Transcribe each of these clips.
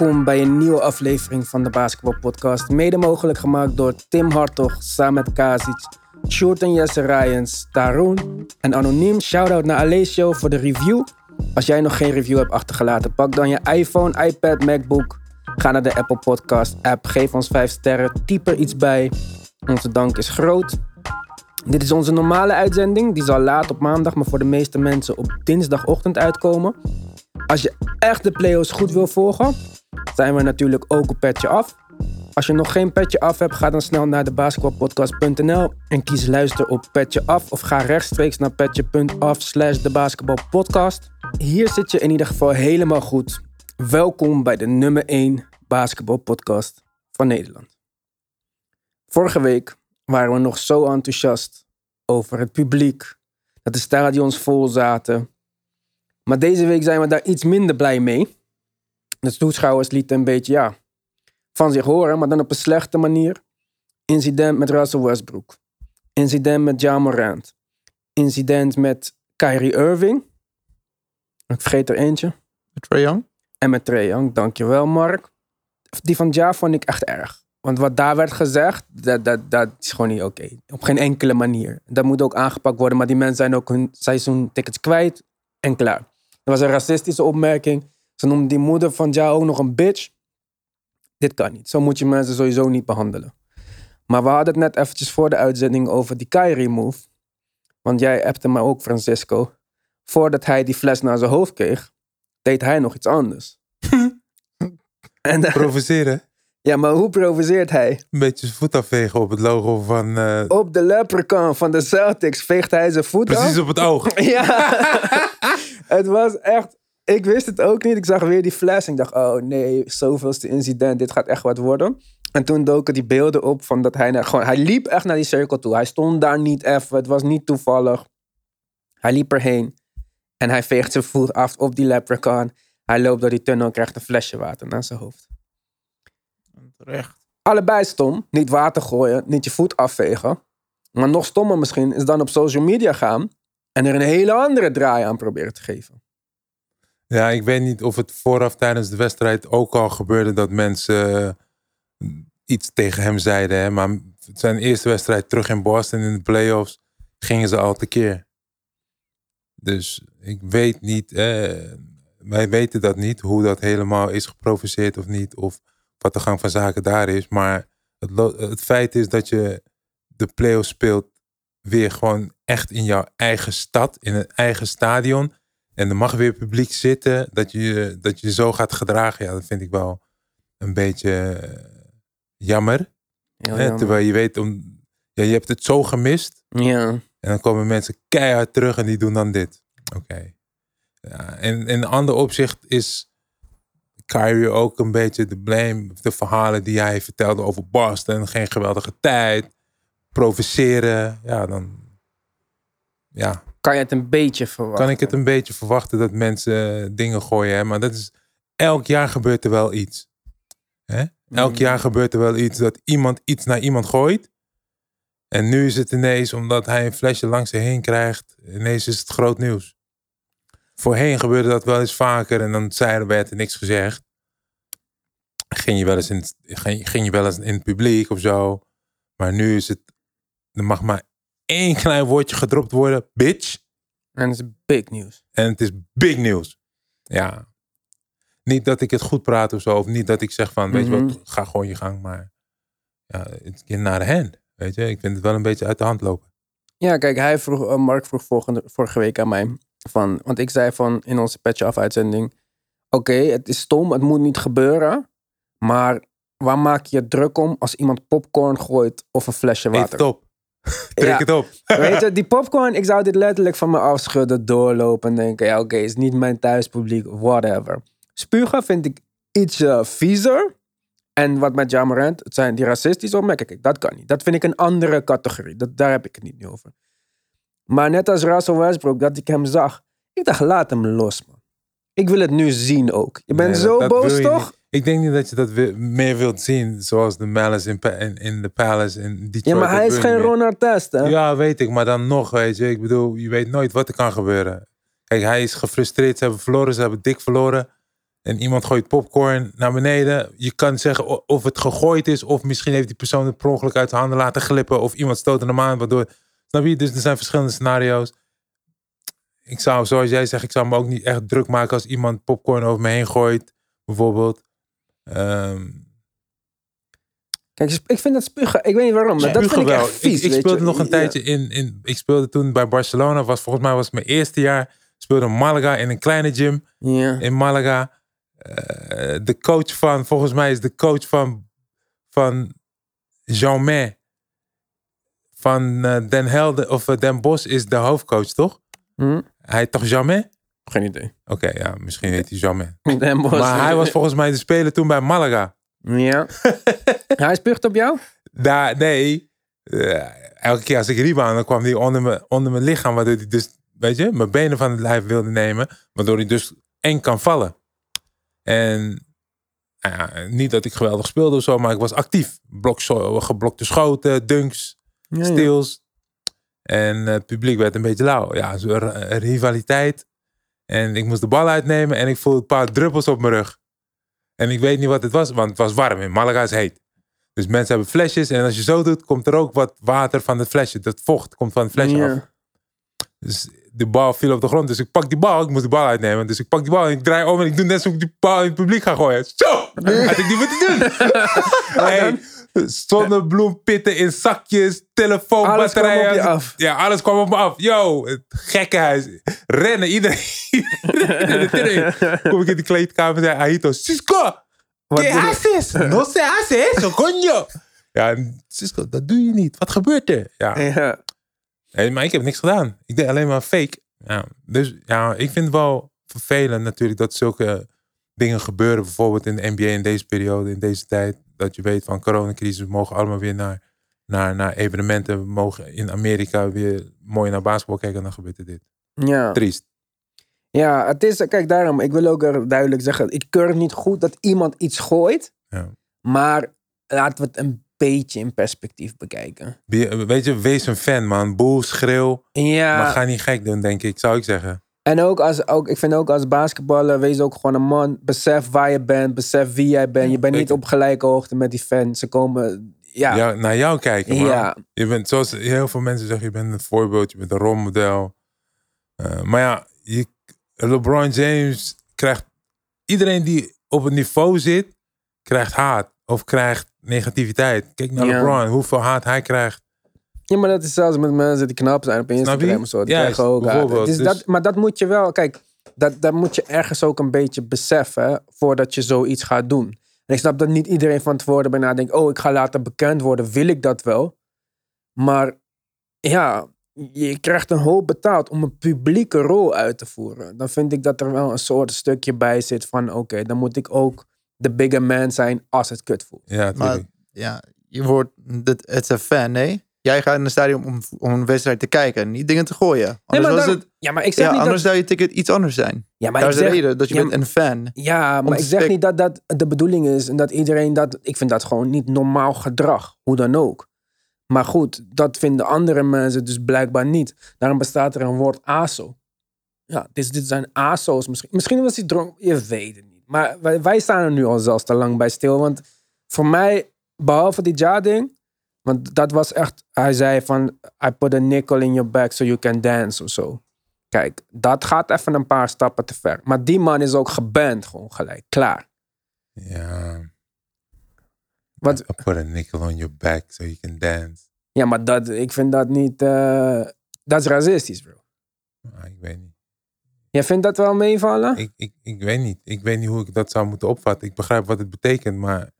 Welkom bij een nieuwe aflevering van de Basketball Podcast. Mede mogelijk gemaakt door Tim Hartog samen met Kazic, en Jesse Ryans, Taroen en Anoniem. Shoutout naar Alessio voor de review. Als jij nog geen review hebt achtergelaten, pak dan je iPhone, iPad, MacBook. Ga naar de Apple Podcast app, geef ons 5 sterren, typ er iets bij. Onze dank is groot. Dit is onze normale uitzending. Die zal laat op maandag, maar voor de meeste mensen op dinsdagochtend uitkomen. Als je echt de playoffs goed wil volgen, zijn we natuurlijk ook op Petje Af. Als je nog geen Petje Af hebt, ga dan snel naar de basketbalpodcast.nl en kies luister op Petje Af. Of ga rechtstreeks naar petje.af slash de basketbalpodcast. Hier zit je in ieder geval helemaal goed. Welkom bij de nummer 1 basketbalpodcast van Nederland. Vorige week waren we nog zo enthousiast over het publiek, dat de stadions vol zaten. Maar deze week zijn we daar iets minder blij mee. De toeschouwers lieten een beetje, ja, van zich horen, maar dan op een slechte manier. Incident met Russell Westbrook. Incident met Ja Morant. Incident met Kyrie Irving. Ik vergeet er eentje. Trae Young? En met Trae Young, dankjewel Mark. Die van Ja vond ik echt erg. Want wat daar werd gezegd, dat, dat, dat is gewoon niet oké. Op geen enkele manier. Dat moet ook aangepakt worden. Maar die mensen zijn ook hun seizoentickets kwijt en klaar. Er was een racistische opmerking. Ze noemden die moeder van Ja ook nog een bitch. Dit kan niet. Zo moet je mensen sowieso niet behandelen. Maar we hadden het net eventjes voor de uitzending over die Kyrie move. Want jij appte me ook, Francisco. Voordat hij die fles naar zijn hoofd kreeg, deed hij nog iets anders. en, uh, Provoceren? ja, maar hoe provoceert hij? Een beetje zijn voet afvegen op het logo van... eh, Op de leprechaun van de Celtics veegt hij zijn voet af. precies op het oog. Ja, het was echt. Ik wist het ook niet. Ik zag weer die fles. En ik dacht, oh nee, zoveelste incident. Dit gaat echt wat worden. En toen doken die beelden op van dat hij naar, gewoon, hij liep echt naar die cirkel toe. Hij stond daar niet even. Het was niet toevallig. Hij liep erheen. En hij veegt zijn voet af op die leprechaun. Hij loopt door die tunnel en krijgt een flesje water naar zijn hoofd. Terecht. Allebei stom. Niet water gooien, niet je voet afvegen. Maar nog stommer misschien is dan op social media gaan en er een hele andere draai aan proberen te geven. Ja, ik weet niet of het vooraf tijdens de wedstrijd ook al gebeurde dat mensen eh, iets tegen hem zeiden. Hè? Maar zijn eerste wedstrijd terug in Boston in de playoffs gingen ze al tekeer. Dus ik weet niet, eh, wij weten dat niet, hoe dat helemaal is geprovoceerd of niet. Of wat de gang van zaken daar is. Maar het, het feit is dat je de playoffs speelt weer gewoon echt in jouw eigen stad, in een eigen stadion. En er mag weer publiek zitten, dat je dat je zo gaat gedragen. Ja, dat vind ik wel een beetje eh, jammer. Hè? Terwijl je weet, om, ja, je hebt het zo gemist. Ja. En dan komen mensen keihard terug en die doen dan dit. Oké. Ja, en in een ander opzicht is Kyrie ook een beetje de blame. De verhalen die hij vertelde over Boston. Geen geweldige tijd. Provoceren. Ja, dan ja, Kan je het een beetje verwachten? kan ik het een beetje verwachten dat mensen dingen gooien. Hè? Maar dat is, elk jaar gebeurt er wel iets. Hè? Elk Mm. jaar gebeurt er wel iets dat iemand iets naar iemand gooit. En nu is het ineens, omdat hij een flesje langs zich heen krijgt, ineens is het groot nieuws. Voorheen gebeurde dat wel eens vaker en dan zei er werd er niks gezegd. Ging je wel eens in, het- ging, ging je wel eens in het publiek of zo. Maar nu is het, er mag maar één klein woordje gedropt worden, bitch. En het is big nieuws. En het is big nieuws. Ja. Niet dat ik het goed praat of zo. Of niet dat ik zeg van, weet je Mhm. wat, ga gewoon je gang. Maar ja, het is naar de hand. Weet je, ik vind het wel een beetje uit de hand lopen. Ja, kijk, hij vroeg, eh, Mark vroeg volgende, vorige week aan mij. Van, want ik zei van in onze Patch Af uitzending. Oké, het is stom, het moet niet gebeuren. Maar waar maak je je druk om als iemand popcorn gooit of een flesje Eet water? het op. Trek Ja. het op. Weet je, die popcorn, ik zou dit letterlijk van me afschudden, doorlopen en denken, ja oké, is niet mijn thuispubliek, whatever. Spugen vind ik iets eh, viezer. En wat met Jamarant, het zijn die racistische opmerkingen, kijk, dat kan niet. Dat vind ik een andere categorie, dat, daar heb ik het niet over. Maar net als Russell Westbrook, dat ik hem zag, ik dacht, laat hem los man. Ik wil het nu zien ook. Je bent Nee, zo boos toch? Ik denk niet dat je dat meer wilt zien. Zoals de Malice in, Pa- in, in de Palace in Detroit. Ja, maar hij is geen. Ron Artest, hè? Ja, weet ik. Maar dan nog, weet je. Ik bedoel, je weet nooit wat er kan gebeuren. Kijk, hij is gefrustreerd. Ze hebben verloren. Ze hebben dik verloren. en iemand gooit popcorn naar beneden. Je kan zeggen of het gegooid is, of misschien heeft die persoon het per ongeluk uit de handen laten glippen, of iemand stoot hem aan, waardoor. Snap je? Dus er zijn verschillende scenario's. Ik zou, zoals jij zegt, ik zou me ook niet echt druk maken als iemand popcorn over me heen gooit, bijvoorbeeld. Ehm, Kijk, ik vind dat spugen, ik weet niet waarom, maar dat vind ik wel. echt vies. Ik, ik speelde nog een Ja. tijdje in, in. Ik speelde toen bij Barcelona. Was, volgens mij was het mijn eerste jaar. Speelde in Malaga in een kleine gym Ja. in Malaga. Eh, de coach van, volgens mij is de coach van, van Jean van eh, Den Helder of eh, Den Bosch is de hoofdcoach, toch? Hm? Hij toch Jamais? Geen idee. Oké, ja, misschien heet hij Bosch. Maar hij was volgens mij de speler toen bij Malaga. Ja. hij spuugt op jou? Daar, nee. Eh, elke keer als ik rebound, dan kwam hij onder, me, onder mijn lichaam. Waardoor hij dus, weet je, mijn benen van het lijf wilde nemen. Waardoor hij dus eng kan vallen. En nou ja, niet dat ik geweldig speelde of zo, maar ik was actief. Blok, geblokte schoten, dunks, Ja, ja. steals. En het publiek werd een beetje lauw. Ja, rivaliteit. En ik moest de bal uitnemen en ik voelde een paar druppels op mijn rug. En ik weet niet wat het was, want het was warm. In Malaga is heet. Dus mensen hebben flesjes en als je zo doet, komt er ook wat water van het flesje. Dat vocht komt van het flesje af. Dus de bal viel op de grond. Dus ik pak die bal. Ik moest de bal uitnemen. Dus ik pak die bal en ik draai om en ik doe net alsof ik die bal in het publiek ga gooien. Zo! Had ik niet moeten doen. hey, zonnebloempitten in zakjes, telefoon, Alles kwam op je af. Ja, alles kwam op me af. Yo, het gekkenhuis. Rennen, iedereen. iedereen. Kom ik in de kleedkamer en zei Ahito, Cisco, Wat ¿qué haces? No se hace eso, coño. Ja, Cisco, dat doe je niet. Wat gebeurt er? Ja, Ja. Nee, maar ik heb niks gedaan. Ik deed alleen maar fake. Ja, dus ja, ik vind het wel vervelend natuurlijk dat zulke dingen gebeuren. Bijvoorbeeld in de NBA in deze periode, in deze tijd. Dat je weet van coronacrisis, we mogen allemaal weer naar, naar, naar evenementen. We mogen in Amerika weer mooi naar basketbal kijken en dan gebeurt er dit. Ja. Triest. ja, het is, kijk daarom, ik wil ook er duidelijk zeggen, ik keur het niet goed dat iemand iets gooit, Ja. maar laten we het een beetje in perspectief bekijken. Be- Weet je, wees een fan man. Boel, schreeuw. Ja. Maar ga niet gek doen, denk ik. Zou ik zeggen. En ook als, ook, ik vind ook als basketballer, wees ook gewoon een man. Besef waar je bent, besef wie jij bent. Je bent niet op gelijke hoogte met die fans. Ze komen, ja. Ja, naar jou kijken man. Ja. Je bent, zoals heel veel mensen zeggen, je bent een voorbeeld. Je bent een rolmodel. Eh, maar ja, je, LeBron James krijgt... Iedereen die op het niveau zit, krijgt haat. Of krijgt negativiteit. Kijk naar Ja. LeBron, hoeveel haat hij krijgt. Ja, maar dat is zelfs met mensen die knap zijn op Instagram of zo. Die krijgen ook haat. bijvoorbeeld. Dus- dat, maar dat moet je wel, kijk, dat, dat moet je ergens ook een beetje beseffen voordat je zoiets gaat doen. En ik snap dat niet iedereen van tevoren bijna denkt, oh, ik ga later bekend worden, wil ik dat wel. Maar ja, je krijgt een hoop betaald om een publieke rol uit te voeren. Dan vind ik dat er wel een soort stukje bij zit van, oké, dan moet ik ook de bigger man zijn als het kut voelt. Ja, Maar ja, je wordt, het het is een fan, nee? Jij gaat in een stadion om, om een wedstrijd te kijken, niet dingen te gooien. Nee, Anders, maar daar- het, ja, maar ik zeg ja, niet anders dat... zou je ticket iets anders zijn. Ja, maar Daar ik is de reden dat je Ja, bent een fan. Ja, maar ik zeg niet dat dat de bedoeling is en dat iedereen dat. Ik vind dat gewoon niet normaal gedrag, hoe dan ook. Maar goed, dat vinden andere mensen dus blijkbaar niet. Daarom bestaat er een woord ASO. Ja, dit, dit zijn ASO's misschien. Misschien was hij dronken, je weet het niet. Maar wij, wij staan er nu al zelfs te lang bij stil. Want voor mij, behalve die ja-ding, want dat was echt, hij zei van, I put a nickel in your back so you can dance of zo. Kijk, dat gaat even een paar stappen te ver. Maar die man is ook geband gewoon gelijk. Klaar. Ja. Wat, I put a nickel on your back so you can dance. ja, maar dat, ik vind dat niet... eh, dat is racistisch, bro. Ah, ik weet niet. Jij vindt dat wel meevallen? Ik, ik, ik weet niet. Ik weet niet hoe ik dat zou moeten opvatten. Ik begrijp wat het betekent, maar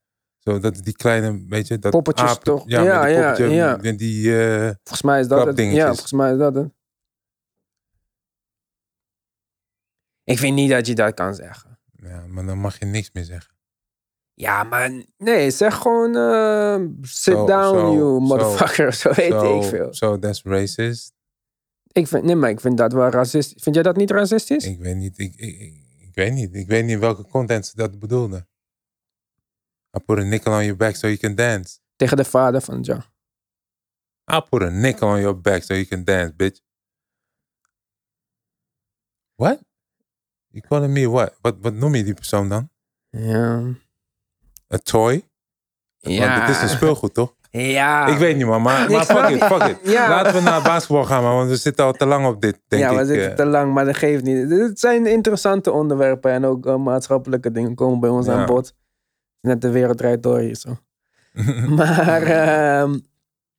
zo dat die kleine, weet je, dat Poppetjes toch? Ja, Ja, ja, poppetje, ja. die, eh, volgens mij is dat het. Ja, volgens mij is dat het. Ik vind niet dat je dat kan zeggen. ja, maar dan mag je niks meer zeggen. Ja, maar nee, zeg gewoon eh, sit down, you motherfucker. Zo weet so, ik veel. So that's racist. Ik vind, nee, maar ik vind dat wel racistisch. Vind jij dat niet racistisch? Ik weet niet. Ik, ik, ik, ik weet niet. Ik weet niet in welke content ze dat bedoelden. I put a nickel on your back so you can dance. Tegen de vader van Ja. I put a nickel on your back so you can dance, bitch. What? You calling me what? Wat, wat noem je die persoon dan? Ja. A toy? Ja. Want het is een speelgoed, toch? Ja. Ik weet niet, man. Maar, maar fuck it, fuck it. Ja. Laten we naar basketbal gaan, man. Want we zitten al te lang op dit, denk ja, ik. we zitten eh. te lang, maar dat geeft niet. Het zijn interessante onderwerpen en ook eh, maatschappelijke dingen komen bij ons Ja. aan bod. Net de wereld draait door hier zo. maar ehm,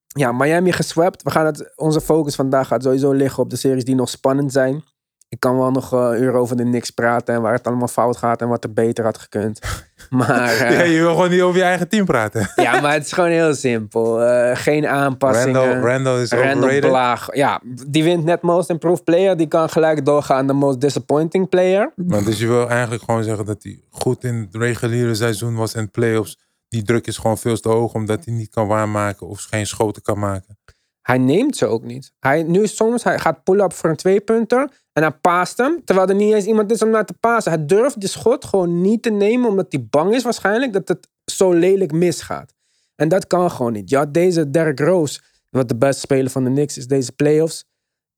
ja, Miami geswept. We gaan het, onze focus vandaag gaat sowieso liggen op de series die nog spannend zijn. Ik kan wel nog eh uren over de niks praten en waar het allemaal fout gaat en wat er beter had gekund. Maar eh, Ja, je wil gewoon niet over je eigen team praten. ja, maar het is gewoon heel simpel. Eh, geen aanpassingen. Randall, Randall is Randall. Blaag. Ja, die wint net Most Improved Player. Die kan gelijk doorgaan naar Most Disappointing Player. Maar dus je wil eigenlijk gewoon zeggen dat hij goed in het reguliere seizoen was en playoffs. Die druk is gewoon veel te hoog omdat hij niet kan waarmaken of geen schoten kan maken. Hij neemt ze ook niet. Hij, nu soms, hij gaat pull-up voor een tweepunter. En hij paast hem. Terwijl er niet eens iemand is om naar te pasen. Hij durft de schot gewoon niet te nemen. Omdat hij bang is waarschijnlijk dat het zo lelijk misgaat. En dat kan gewoon niet. Had deze Derrick Rose. Wat de beste speler van de Knicks is deze playoffs.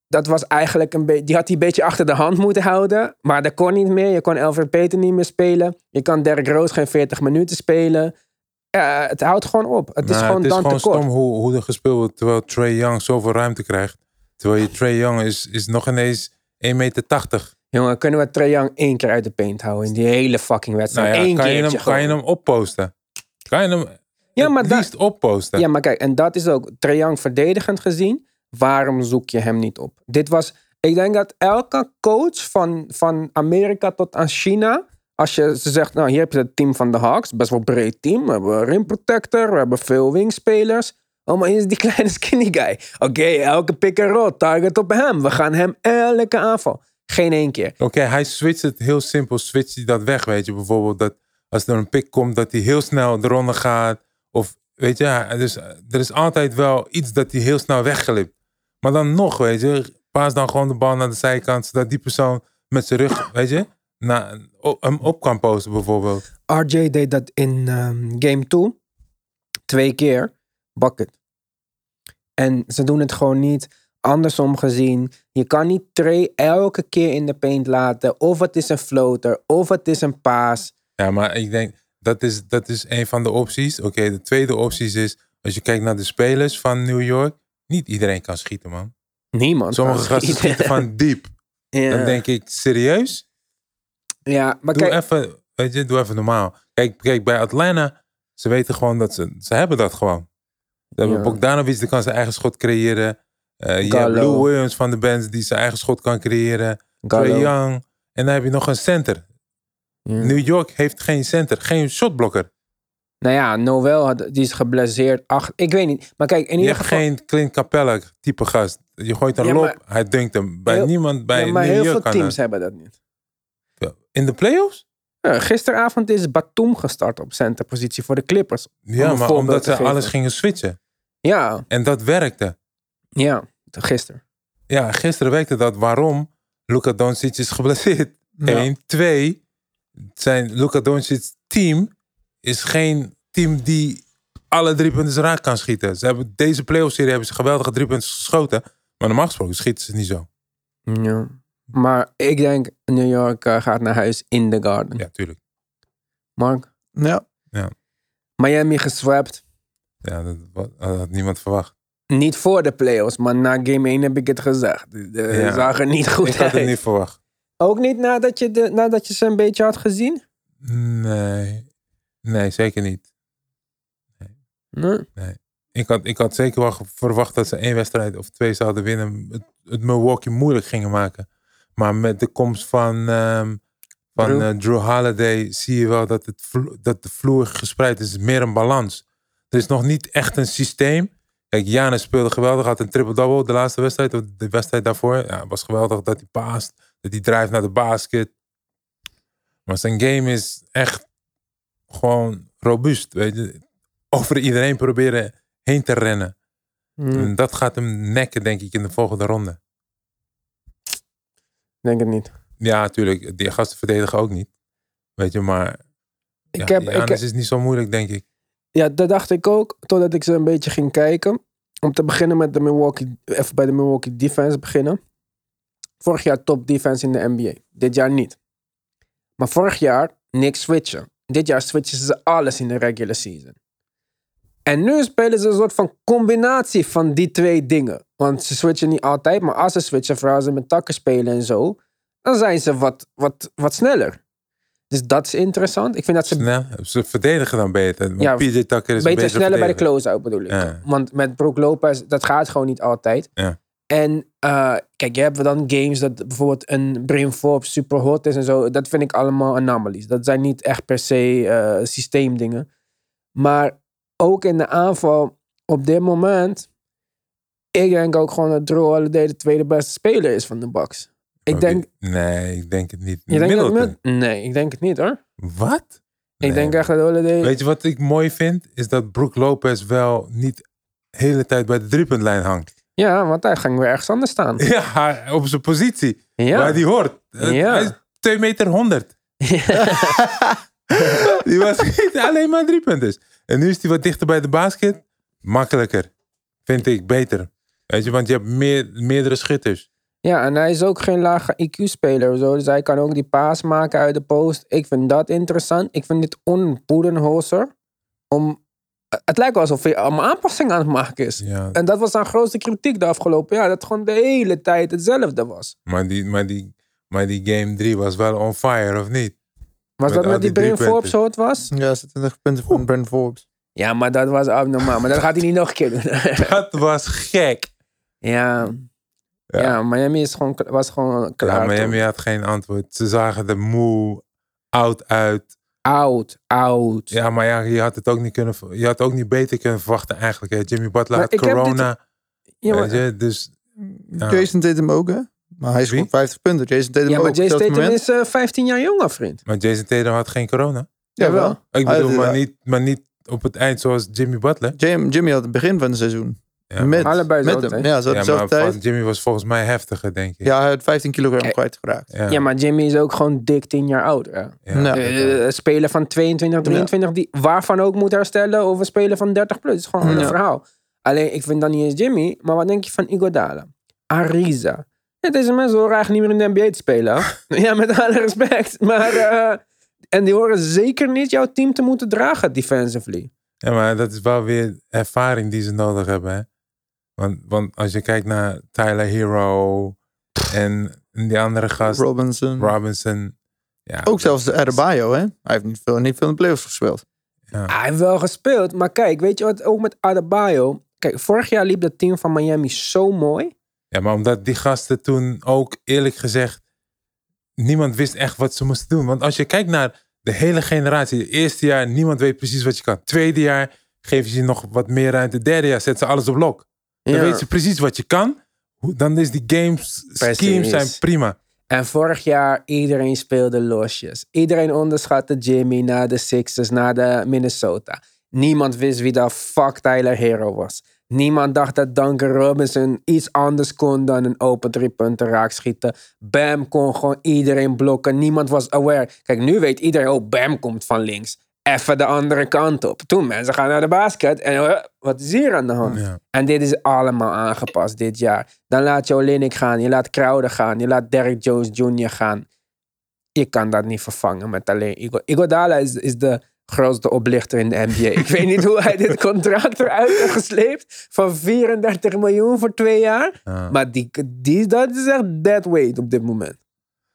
Dat was eigenlijk een beetje... Die had hij een beetje achter de hand moeten houden. Maar dat kon niet meer. Je kon Elfrid Peter niet meer spelen. Je kan Derrick Rose geen 40 minuten spelen. Ja, het houdt gewoon op. Het is Nou, gewoon het is dan gewoon tekort. stom hoe, hoe er gespeeld wordt terwijl Trey Young zoveel ruimte krijgt. Terwijl je Trey Young is, is nog ineens 1,80 meter. Jongen, kunnen we Trae Young één keer uit de paint houden in die hele fucking Nou wedstrijd? ja, Eén kan, je hem, kan je hem opposten? Kan je hem Ja, maar da- liefst opposten? Ja, maar kijk, en dat is ook Trae Young verdedigend gezien. Waarom zoek je hem niet op? Dit was, ik denk dat elke coach van, van Amerika tot aan China, als je ze zegt, nou hier heb je het team van de Hawks, best wel breed team. We hebben rim protector, we hebben veel wingspelers. Oh, maar hier is die kleine skinny guy. Oké, elke pick and roll, target op hem. We gaan hem elke aanval. Geen één keer. Oké, hij switcht het heel simpel. Switcht hij dat weg, weet je. Bijvoorbeeld dat als er een pick komt, dat hij heel snel de ronde gaat. Of weet je, dus, er is altijd wel iets dat hij heel snel wegglipt. Maar dan nog, weet je, paas dan gewoon de bal naar de zijkant, zodat die persoon met zijn rug, weet je, na, hem op kan posten bijvoorbeeld. RJ deed dat in ehm, game 2. Twee keer. Bucket. En ze doen het gewoon niet andersom gezien. Je kan niet Trey elke keer in de paint laten. Of het is een floater. Of het is een paas. Ja, maar ik denk, dat is, dat is een van de opties. Oké, de tweede optie is, als je kijkt naar de spelers van New York, niet iedereen kan schieten, man. Niemand. Sommige gasten schieten. schieten van diep. ja. Dan denk ik, serieus? Ja, maar Doe kijk. even, weet je, doe even normaal. Kijk, kijk, bij Atlanta, ze weten gewoon dat ze, ze hebben dat gewoon. Ze hebben Ja. Bogdanovic, die kan zijn eigen schot creëren. Eh, je hebt. Lou Williams van de Bands, die zijn eigen schot kan creëren. Trae Young. En dan heb je nog een center. Ja. New York heeft geen center, geen shotblokker. Nou ja, Noel had, die is geblesseerd. Ach, ik weet niet. Maar kijk, in Je ieder hebt geval. geen Clint Capella type gast. Je gooit een Ja, hij dunkt hem. Bij Heel- niemand bij ja, maar New heel York veel kan teams hebben dat niet. In de playoffs? Ja, gisteravond is Batum gestart op centerpositie voor de Clippers. Ja, maar omdat ze alles gingen switchen. Ja, En dat werkte. ja, gisteren. Ja, gisteren werkte dat. Waarom? Luka Doncic is geblesseerd. Ja. Eén. Twee. Zijn Luka Doncic team is geen team die alle drie punten raak kan schieten. Ze hebben deze playoff serie hebben ze geweldige drie punten geschoten. Maar normaal gesproken schieten ze niet zo. Ja. Maar ik denk New York eh, gaat naar huis in the Garden. Ja, tuurlijk. Mark? Ja. Miami geswapt. Ja, dat, had niemand verwacht. Niet voor de playoffs, maar na game 1 heb ik het gezegd. Het Ja. zag er niet goed Ik had het niet verwacht. Ook niet nadat je, de, nadat je ze een beetje had gezien? Nee. Nee, zeker niet. Nee. Ik had, ik had zeker wel verwacht dat ze één wedstrijd of twee zouden winnen. Het, het Milwaukee moeilijk gingen maken. Maar met de komst van, ehm, van Drew. eh, Drew Holiday zie je wel dat, het dat de vloer gespreid is. Het is meer een balans. Er is nog niet echt een systeem. Kijk, Giannis speelde geweldig. Had een triple-double de laatste wedstrijd. Of de wedstrijd daarvoor. Ja, was geweldig dat hij paast. Dat hij drijft naar de basket. Maar zijn game is echt gewoon robuust. Weet je. Over iedereen proberen heen te rennen. Hm, En dat gaat hem nekken, denk ik, in de volgende ronde. Denk het niet. Ja, natuurlijk. Die gasten verdedigen ook niet. Weet je, maar... Ik ja, heb, ik, is niet zo moeilijk, denk ik. ja, dat dacht ik ook, totdat ik ze een beetje ging kijken. Om te beginnen met de Milwaukee, even bij de Milwaukee defense beginnen. Vorig jaar top defense in de NBA. Dit jaar niet. Maar vorig jaar niks switchen. Dit jaar switchen ze alles in de regular season. En nu spelen ze een soort van combinatie van die twee dingen. Want ze switchen niet altijd, maar als ze switchen, vooral als ze met takken spelen en zo, dan zijn ze wat, wat, wat sneller. Dus dat is interessant. Ik vind dat ze Snel. Ze verdedigen dan beter. Want Ja, PJ Tucker is beter beter sneller bij de close-out bedoel ik. Ja. Want met Brook Lopez, dat gaat gewoon niet altijd. Ja. En eh, kijk, je hebt dan games dat bijvoorbeeld een Brim Forbes super hot is en zo. Dat vind ik allemaal anomalies. Dat zijn niet echt per se eh, systeemdingen. Maar ook in de aanval op dit moment. Ik denk ook gewoon dat Drew Holiday de tweede beste speler is van de Bucks. Ik denk... Nee, ik denk het niet. Je denkt dat Middleton. Mid- nee, ik denk het niet hoor. Wat? Ik denk echt dat Holiday... Weet je wat ik mooi vind? Is dat Brook Lopez wel niet de hele tijd bij de driepuntlijn hangt. Ja, want hij ging weer ergens anders staan. Ja, op zijn positie. Ja. Waar die hoort. Eh, Ja. Hij is 2 meter 100. die was niet alleen maar drie punten. En nu is hij wat dichter bij de basket. Makkelijker. Vind ik beter. Weet je, want je hebt meer, meerdere schutters. Ja, en hij is ook geen lage IQ-speler. Dus hij kan ook die paas maken uit de post. Ik vind dat interessant. Ik vind dit onboedenholzer. Om... Het lijkt wel alsof hij allemaal aanpassingen aan het maken is. Ja, En dat was zijn grootste kritiek de afgelopen jaar. Dat gewoon de hele tijd hetzelfde was. maar, die, maar, die, maar die game 3 was wel on fire, of niet? Was Met dat met die die Forbes zo het was? Ja, 26 punten van Brent Forbes. Ja, maar dat was abnormaal. Maar dat gaat hij niet nog een keer doen. Dat was gek. ja. Ja. Ja. Miami is gewoon, was gewoon klaar. Ja, Miami toch? had geen antwoord. Ze zagen er moe, oud uit. Oud, oud. Ja, maar ja, je had het ook niet kunnen. Je had ook niet beter kunnen verwachten eigenlijk. Hè. Jimmy Butler Maar had heb dit- corona. Ja, maar- weet je, dus Ja. Jason Tatum ook, hè? Maar hij scoort 50 punten. Jason Tatum ja, maar ook. Statham moment. is eh, 15 jaar jonger, vriend. maar Jason Tatum had geen corona. Jawel. Ik Hij bedoel, had- maar niet, maar niet op het eind zoals Jimmy Butler. Jim- Jimmy had het begin van het seizoen. Ja, met, Allebei met zo, hem. hè? Ja, zo ja, dezelfde maar tijd. van Jimmy was volgens mij heftiger, denk ik. Ja, hij had 15 kilogram Kijk. kwijtgeraakt. ja. Ja, maar Jimmy is ook gewoon dik 10 jaar ouder. Ja. Ja. Ja. Eh, Een speler van 22, 23, die waarvan ook moet herstellen, of een speler van 30 plus. Het is gewoon een verhaal. Alleen, ik vind dan niet eens Jimmy, maar wat denk je van Igodala? Ariza. Deze mensen horen eigenlijk niet meer in de NBA te spelen. ja, met alle respect. Maar, eh, en die horen zeker niet jouw team te moeten dragen defensively. Ja, maar dat is wel weer ervaring die ze nodig hebben. Hè? Want, want als je kijkt naar Tyler Hero en die andere gast, Robinson. Robinson. Ja, Ook zelfs de Adebayo, hè? Hij heeft niet veel, niet veel in de playoffs gespeeld. ja. Hij heeft wel gespeeld, maar kijk, weet je wat ook met Adebayo? Kijk, vorig jaar liep dat team van Miami zo mooi. Ja, maar omdat die gasten toen ook eerlijk gezegd, niemand wist echt wat ze moesten doen. Want als je kijkt naar de hele generatie, het eerste jaar, niemand weet precies wat je kan. Tweede jaar geven ze je nog wat meer ruimte. Derde jaar zetten ze alles op lok. Dan Ja. weten ze precies wat je kan. Dan is die games, schemes Precies. zijn prima. En vorig jaar, iedereen speelde losjes. Iedereen onderschatte Jimmy naar de Sixers, naar de Minnesota. Niemand wist wie dat fuck Tyler Hero was. Niemand dacht dat Duncan Robinson iets anders kon dan een open drie punten raakschieten. Bam kon gewoon iedereen blokken. Niemand was aware. Kijk, nu weet iedereen, oh, Bam komt van links. Even de andere kant op. Toen mensen gaan naar de basket en eh, wat is hier aan de hand? Ja. En dit is allemaal aangepast dit jaar. Dan laat je Olynyk gaan, je laat Crowder gaan, je laat Derrick Jones Jr. gaan. Je kan dat niet vervangen met alleen Igor. Iguodala is, is de grootste oplichter in de NBA. Ik weet niet hoe hij dit contract eruit heeft gesleept van 34 miljoen voor twee jaar. Ja. Maar die, die, dat is echt dead weight op dit moment.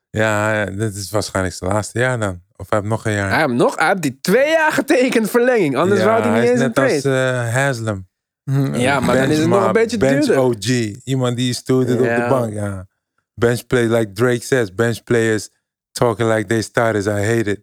Ja, dit is waarschijnlijk zijn laatste jaar dan. Of hij heeft nog een jaar. Hij heeft nog, hij heeft die twee jaar getekend verlenging. Anders ja, wou hij niet is eens een net als trade. eh, Haslam. Ja, maar dan is het nog een beetje bench duurder. OG. Iemand die op Ja. de bank. Ja. Bench play, like Drake says. Bench players talking like they starters. I hate it.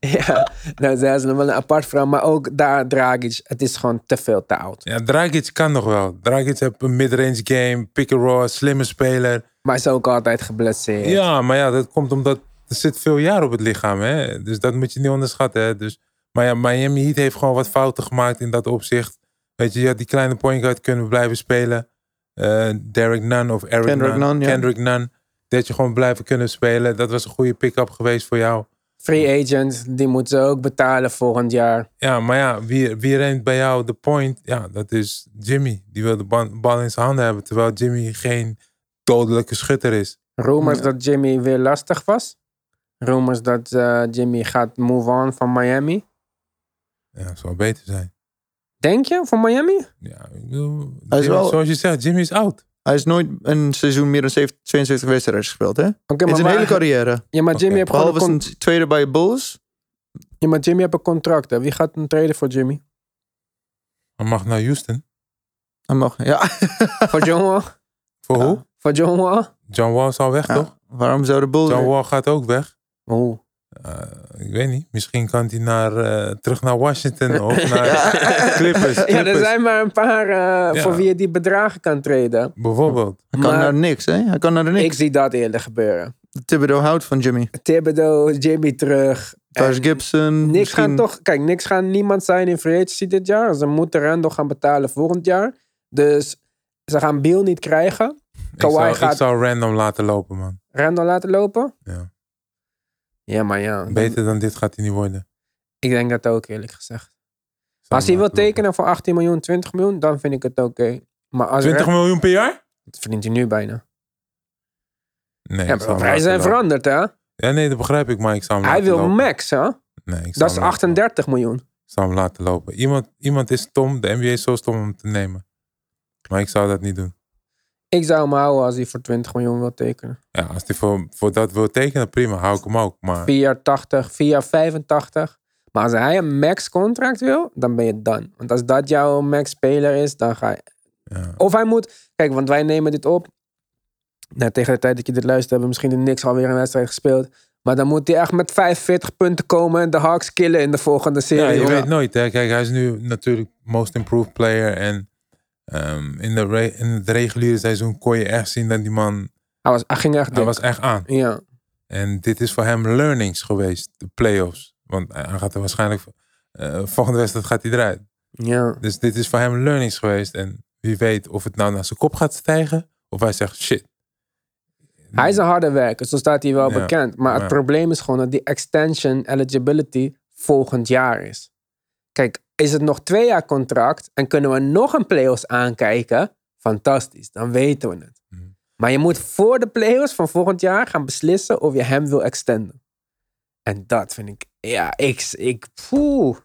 Ja, nou, zij is nog wel een apart verhaal. Maar ook daar, Dragic, het is gewoon te veel te oud. Ja, Dragic kan nog wel. Dragic heeft een midrange game. Pick and roll, slimme speler. Maar hij is ook altijd geblesseerd. Ja, maar ja, dat komt omdat er zit veel jaar op het lichaam. Hè? Dus dat moet je niet onderschatten. Hè? Dus, maar ja, Miami Heat heeft gewoon wat fouten gemaakt in dat opzicht. Weet je, je had die kleine point guard kunnen blijven spelen. Eh, Derek Nunn of Eric Kendrick Nunn. Nunn, ja. Kendrick Nunn. Dat je gewoon blijven kunnen spelen. Dat was een goede pick-up geweest voor jou. Free agent, die moeten ze ook betalen volgend jaar. Ja, maar ja, wie, wie rent bij jou de point? Ja, dat is Jimmy. Die wil de ba- bal in zijn handen hebben. Terwijl Jimmy geen dodelijke schutter is. Rumors dat Jimmy weer lastig was. rumors dat eh, Jimmy gaat move on van Miami. Ja, dat zou beter zijn. Denk je, van Miami? Ja, ik bedoel, Hij is Jimmy- wel- zoals je zegt, Jimmy is oud. Hij is nooit een seizoen meer dan 70 72 wedstrijden gespeeld, hè? Oké, In maar, zijn hele carrière. ja, maar Jimmy heeft gewoon een, Behalve zijn tweede bij Bulls. ja, maar Jimmy heeft een contract. Hè. Wie gaat een traden voor Jimmy? Hij mag naar Houston. Hij mag, ja. voor John Wall? Voor Ja. hoe? Voor John Wall? John Wall is al weg, Ja. toch? Waarom zou de Bulls... John Wall gaat ook weg. Oeh. Eh, ik weet niet. Misschien kan hij naar, eh, terug naar Washington of naar Clippers. Ja, er zijn maar een paar eh, Ja. voor wie je die bedragen kan treden. Bijvoorbeeld. Hij kan Maar- naar niks, hè? Hij kan naar de Ik niks. zie dat eerder gebeuren. Thibodeau houdt van Jimmy. Thibodeau, Jimmy terug. En Gibson. Niks misschien- gaan toch, kijk, niks gaan niemand zijn in free agency dit jaar. Ze moeten Randall gaan betalen volgend jaar. Dus ze gaan Bill niet krijgen. Ik Kawhi zou, gaat- ik zou random laten lopen, man. Randall laten lopen. Ja. Ja, maar ja. Beter dan dit gaat hij niet worden. Ik denk dat ook eerlijk gezegd. Zou als hij wil tekenen voor 18 miljoen, 20 miljoen, dan vind ik het oké. Maar als 20 Rand- miljoen per jaar? dat verdient hij nu bijna. Nee, Ja, maar prijzen zijn veranderd, hè? Ja, nee, dat begrijp ik, maar ik zou hem Hij wil lopen. max, hè? Nee, ik zou Dat is hem laten 38 miljoen. Ik zou hem laten lopen. Iemand, iemand is stom, de NBA is zo stom om hem te nemen. Maar ik zou dat niet doen. Ik zou hem houden als hij voor 20 miljoen wil tekenen. Ja, als hij voor, voor dat wil tekenen, prima, hou ik hem ook. Maar 4 jaar 80, 4 jaar 85. Maar als hij een max contract wil, dan ben je done. Want als dat jouw max speler is, dan ga je... ja, Of hij moet... Kijk, want wij nemen dit op. Nou, tegen de tijd dat je dit luistert, hebben we misschien niks alweer een wedstrijd gespeeld. Maar dan moet hij echt met 45 punten komen en de Hawks killen in de volgende serie. ja, je weet nooit. Hè. Kijk, hij is nu natuurlijk most improved player. En ehm, in, de re- in het reguliere seizoen kon je echt zien dat die man... Hij, was, hij ging echt Hij dik. was echt aan. Ja. En dit is voor hem learnings geweest, de playoffs. Want hij gaat er waarschijnlijk... eh, volgende wedstrijd gaat hij eruit. ja. Dus dit is voor hem learnings geweest. En wie weet of het nou naar zijn kop gaat stijgen. Of hij zegt, shit. Hij is een harde werker, zo staat hij wel Ja, bekend. Maar het probleem is gewoon dat die extension eligibility volgend jaar is. Kijk, is het nog twee jaar contract en kunnen we nog een playoffs aankijken? Fantastisch, dan weten we het. Mhm. Maar je moet voor de playoffs van volgend jaar gaan beslissen of je hem wil extenden. En dat vind ik, ja, ik, ik poeh.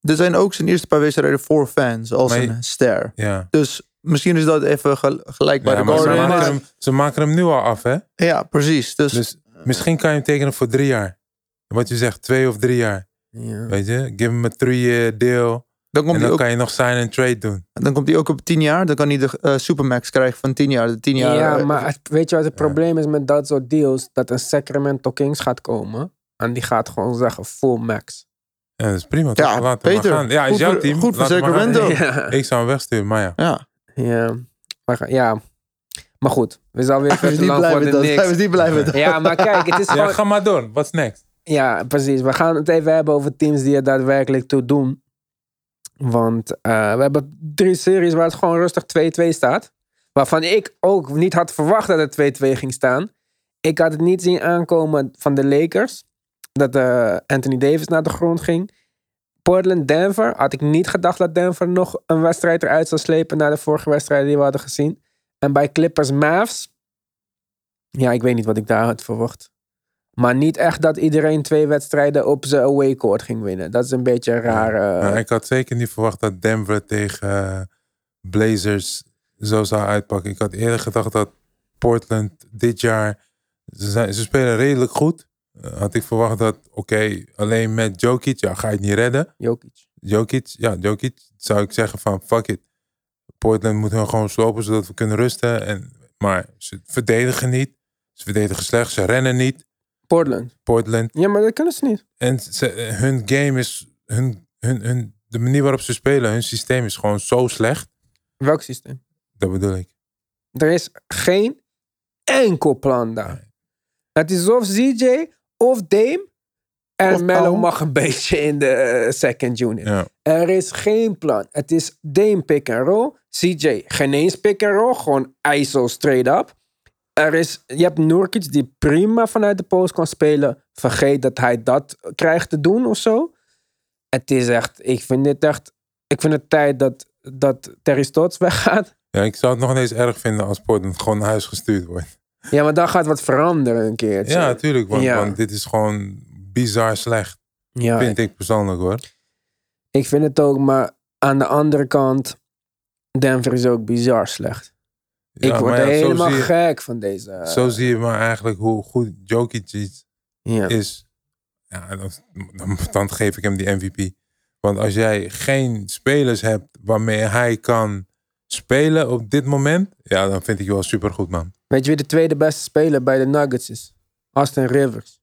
Er zijn ook zijn eerste paar wedstrijden voor fans als je- een ster. Ja. Dus misschien is dat even gel- gelijk bij Ja, de maar ze, maken maar- hem, ze maken hem nu al af, hè? Ja, precies. Dus, Dus misschien kan je hem tekenen voor drie jaar. Wat je zegt, twee of drie jaar. Ja. Weet je? Give hem een three deal. dan, komt En dan ook, kan je nog sign and trade doen. dan komt hij ook op 10 jaar. Dan kan hij de eh, Supermax krijgen van 10 jaar. De 10 jaar Ja, eh, maar het- weet je wat het Ja. probleem is met dat soort deals? Dat een Sacramento Kings gaat komen en die gaat gewoon zeggen full max. Ja, dat is prima. toch? Ja, Laat Peter. gaan. Ja, is Goed jouw voor- team. goed voor. Sacramento. Ja. Ik zou hem wegsturen, maar ja. ja. Ja. Maar, ja. maar goed, we zijn weer te niet lang voor de niks. was niet blij met dat. Ja, maar kijk, het is Ja, gewoon... ga maar door. What's next? Ja, precies. We gaan het even hebben over teams die er daadwerkelijk toe doen. Want eh, we hebben drie series waar het gewoon rustig 2-2 staat. Waarvan ik ook niet had verwacht dat het 2-2 ging staan. Ik had het niet zien aankomen van de Lakers. Dat eh, Anthony Davis naar de grond ging. Portland-Denver had ik niet gedacht dat Denver nog een wedstrijd eruit zou slepen na de vorige wedstrijd die we hadden gezien. En bij Clippers-Mavs, ja, ik weet niet wat ik daar had verwacht. Maar niet echt dat iedereen twee wedstrijden op zijn away court ging winnen. Dat is een beetje een rare... Nou, ik had zeker niet verwacht dat Denver tegen eh, Blazers zo zou uitpakken. Ik had eerder gedacht dat Portland dit jaar... Ze, zijn, ze spelen redelijk goed. Eh, had ik verwacht dat, oké, alleen met Jokic, ja, ga je het niet redden. Jokic. Jokic, ja, Jokic, zou ik zeggen van, fuck it. Portland moet hun gewoon slopen, zodat we kunnen rusten. En, maar ze verdedigen niet. Ze verdedigen slecht, ze rennen niet. Portland. Portland. Ja, maar dat kunnen ze niet. En ze, hun game is, hun, hun, hun, de manier waarop ze spelen, hun systeem is gewoon zo slecht. Welk systeem? Dat bedoel ik. Er is geen enkel plan daar. Het is of ZJ of Dame. En Powell. mag een beetje in de eh, second unit. Ja. Er is geen plan. Het is Dame pick and roll. CJ geen eens pick and roll. Gewoon ISO straight up. Er is, je hebt Nurkic die prima vanuit de post kan spelen. Vergeet dat hij dat krijgt te doen of zo. Het is echt, ik vind dit echt, ik vind het tijd dat, dat Terry Stotts weggaat. ja, ik zou het nog eens erg vinden als Portland gewoon naar huis gestuurd wordt. Ja, maar dan gaat wat veranderen een keertje. Ja, natuurlijk. Want, Ja. want dit is gewoon bizar slecht. Ja, Vind ik persoonlijk hoor. ik vind het ook, maar aan de andere kant, Denver is ook bizar slecht. Ja, ik word ja, helemaal je- gek van deze. Zo zie je maar eigenlijk hoe goed Jokic is- ja. is. Ja, dan, dan, dan geef ik hem die MVP. Want als jij geen spelers hebt waarmee hij kan spelen op dit moment, ja, dan vind ik je wel supergoed, man. Weet je wie de tweede beste speler bij de Nuggets is? Austin Rivers.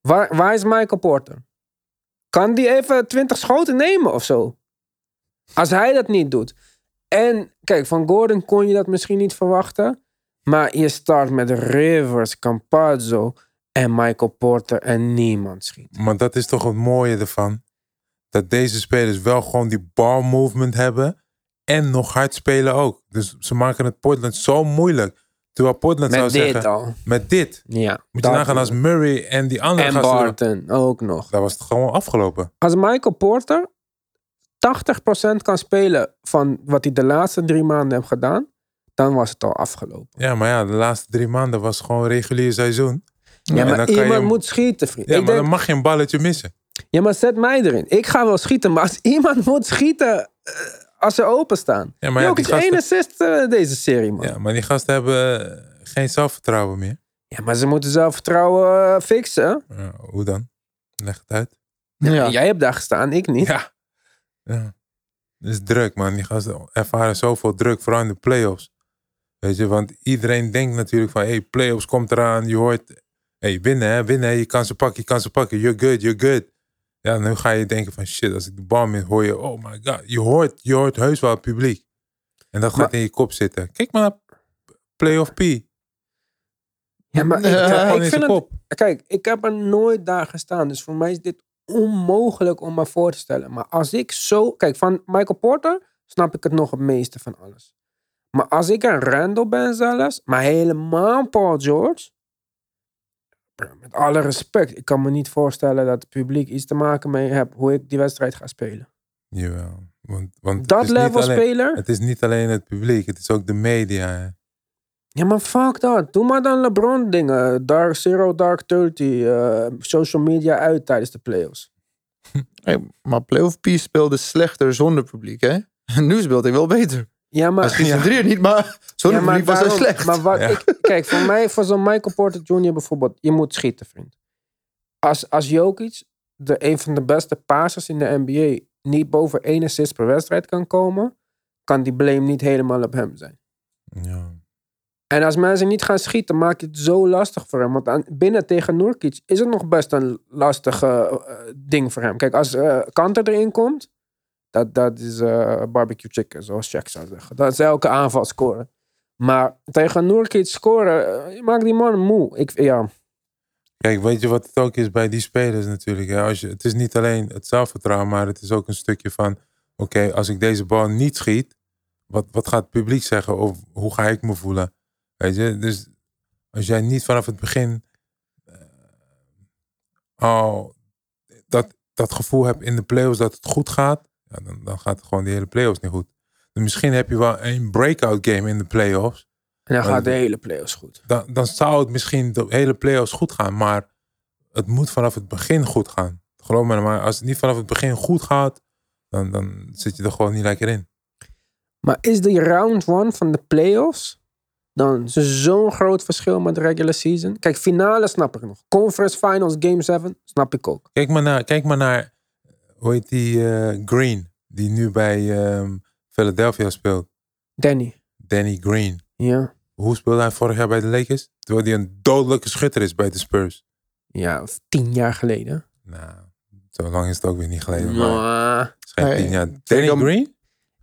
Waar, waar is Michael Porter? Kan die even 20 schoten nemen of zo? Als hij dat niet doet. En kijk, van Gordon kon je dat misschien niet verwachten. Maar je start met Rivers, Campazzo en Michael Porter en niemand schiet. Maar dat is toch het mooie ervan. Dat deze spelers wel gewoon die ball movement hebben. En nog hard spelen ook. Dus ze maken het Portland zo moeilijk. Terwijl Portland Met zou dit zeggen, al. met dit. Ja. Moet je dat- nagaan als Murray en die andere en gasten. Barton ook nog. Daar was het gewoon afgelopen. Als Michael Porter 80% kan spelen van wat hij de laatste drie maanden heeft gedaan, dan was het al afgelopen. Ja, maar ja, de laatste drie maanden was gewoon regulier seizoen. Ja, maar dan kan je iemand moet schieten, vriend. Ja, ik maar denk, dan mag je een balletje missen. ja, maar zet mij erin. Ik ga wel schieten, maar als iemand moet schieten eh, als ze openstaan. Ja, maar ja, Jokic die gasten- één assist eh, deze serie, man. Ja. Ja, maar die gasten hebben eh, geen zelfvertrouwen meer. maar ze moeten zelfvertrouwen fixen. Ja, hoe dan? Leg het uit. Ja. Jij hebt daar gestaan, ik niet. Ja. Ja. Het is druk, man. Die gasten ervaren zoveel druk, vooral in de playoffs. Weet je, want iedereen denkt natuurlijk van, hey, playoffs komt eraan. Je hoort, hey, winnen, hè, winnen. Je kan ze pakken, je kan ze pakken. You're good, you're good. Ja, nu ga je denken van, shit, als ik de bal mis, hoor je, oh my god. Je hoort, je hoort heus wel het publiek. En dat gaat Maar- in je kop zitten. Kijk maar naar playoff P. Ja, maar ik, Ja, ik in vind het... Kijk, ik heb er nooit daar gestaan. Dus voor mij is dit onmogelijk om me voor te stellen. Maar als ik zo... Kijk, van Michael Porter snap ik het nog het meeste van alles. Maar als ik een Randall ben zelfs, maar helemaal Paul George... Met alle respect, ik kan me niet voorstellen dat het publiek iets te maken mee heeft hoe ik die wedstrijd ga spelen. Jawel. Want, want Dat level alleen- speler? Het is niet alleen het publiek, het is ook de media. Ja, maar fuck dat. Doe maar dan LeBron dingen. Dark Zero, Dark 30. eh, social media uit tijdens de playoffs. Hey, maar Playoff P speelde slechter zonder publiek, hè? Nu speelt hij wel beter. Ja, maar... Hij drieën niet, maar zonder Ja, maar publiek was hij slecht. Maar wat Ja. ik, kijk, voor mij, voor zo'n Michael Porter Jr. bijvoorbeeld, je moet schieten, vriend. Als, als Jokic, de, een van de beste passers in de NBA, niet boven één assist per wedstrijd kan komen, kan die blame niet helemaal op hem zijn. Ja. En als mensen niet gaan schieten, maak je het zo lastig voor hem. Want aan, binnen tegen Nurkic is het nog best een lastig eh, ding voor hem. Kijk, als eh Kanter erin komt, dat, dat is eh, barbecue chicken, zoals Shaq zou zeggen. Dat is elke aanval scoren. Maar tegen Nurkic scoren, maakt die man moe. Ik, ja, Kijk, weet je wat het ook is bij die spelers natuurlijk? Hè? Als je, het is niet alleen het zelfvertrouwen, maar het is ook een stukje van... Oké, als ik deze bal niet schiet, wat, wat gaat het publiek zeggen? Of hoe ga ik me voelen? Weet je, dus als jij niet vanaf het begin eh, al dat, dat gevoel hebt in de playoffs dat het goed gaat, ja, dan, dan gaat gewoon die hele playoffs niet goed. Dus misschien heb je wel een breakout game in de playoffs. en dan gaat de hele playoffs goed. dan, dan zou het misschien de hele playoffs goed gaan. Maar het moet vanaf het begin goed gaan. Geloof me, maar als het niet vanaf het begin goed gaat, dan, dan zit je er gewoon niet lekker in. Maar is die round one van de playoffs dan zo'n groot verschil met de regular season? Kijk, finale snap ik nog. Conference finals, game 7, snap ik ook. Kijk maar naar, kijk maar naar hoe heet die eh, Green, die nu bij ehm, Philadelphia speelt. Danny. Danny Green. Ja. Hoe speelde hij vorig jaar bij de Lakers? Terwijl hij een dodelijke schutter is bij de Spurs. Ja, of tien jaar geleden. Nou, zo lang is het ook weer niet geleden. Maar Maar tien jaar. Danny dan- Green?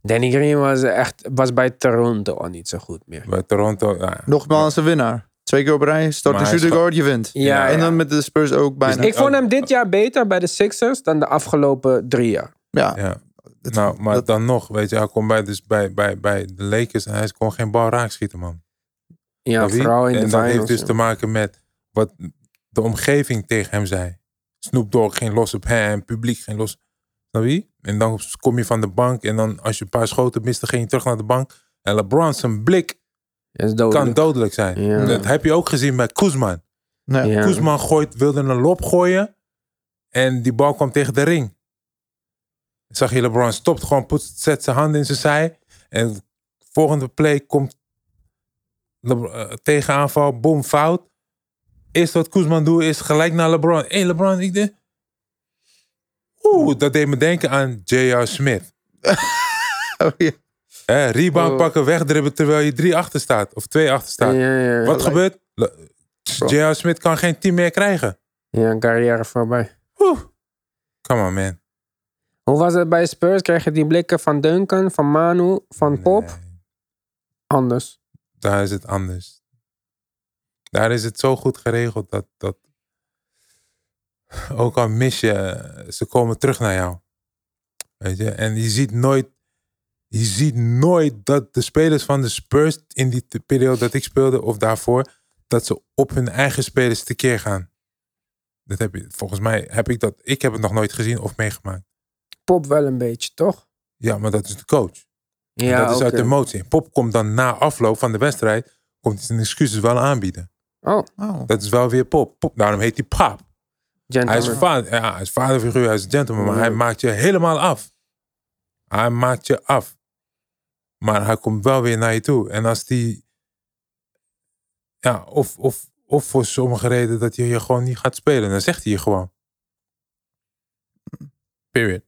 Danny Green was echt was bij Toronto al niet zo goed meer. Bij Toronto. nou, Nogmaals een winnaar. Twee keer op rij, start de shooting guard, je wint. Ja, en ja. dan met de Spurs ook bijna. Dus Ik vond hem dit jaar beter bij de Sixers dan de afgelopen drie jaar. ja, Ja, het- nou, maar dat- dan nog, weet je, hij komt bij, dus bij, bij, bij de Lakers en hij kon geen bal raakschieten, man. Ja, je? vooral in de en dat heeft dus ja. te maken met wat de omgeving tegen hem zei. Snoop Dogg geen los op hem, publiek geen los. En dan kom je van de bank en dan als je een paar schoten mist, dan ging je terug naar de bank. En LeBron zijn blik Dat is dodelijk. kan dodelijk zijn. Ja. Dat heb je ook gezien bij Koesman. Nee. Ja. Koesman gooit, wilde een lob gooien. En die bal kwam tegen de ring. Zag je LeBron stopt gewoon, put, zet zijn hand in zijn zij. En volgende play komt Le, eh, tegenaanval, boom, fout. Eerst wat Koesman doet is gelijk naar LeBron. Hé hey, LeBron, ik denk... Oeh, dat deed me denken aan J.R. Smith. Oh, ja. Hè, rebound Oh. pakken, wegdribben terwijl je drie achter staat. Of twee achter staat. Ja, ja, Wat gebeurt? J.R. Smith kan geen team meer krijgen. ja, een carrière voorbij. Oeh. Come on, man. Hoe was het bij Spurs? Kreeg je die blikken van Duncan, van Manu, van Pop? Nee, Anders. daar is het anders. Daar is het zo goed geregeld dat, dat ook al mis je, ze komen terug naar jou. Weet je, en je ziet nooit, je ziet nooit dat de spelers van de Spurs in die periode dat ik speelde of daarvoor, dat ze op hun eigen spelers tekeer gaan. Dat heb je, volgens mij heb ik dat, ik heb het nog nooit gezien of meegemaakt. Pop wel een beetje, toch? Ja, maar dat is de coach. En Ja, dat is uit oké. emotie. Pop komt dan na afloop van de wedstrijd, komt hij zijn excuses wel aanbieden. Oh, Oh. Dat is wel weer Pop. Pop daarom heet hij Hij is, vader, ja, hij is vaderfiguur, hij is een gentleman, maar hij maakt je helemaal af. Hij maakt je af. Maar hij komt wel weer naar je toe. En als die, ja, of, of, of voor sommige redenen dat je je gewoon niet gaat spelen, dan zegt hij je gewoon. Period.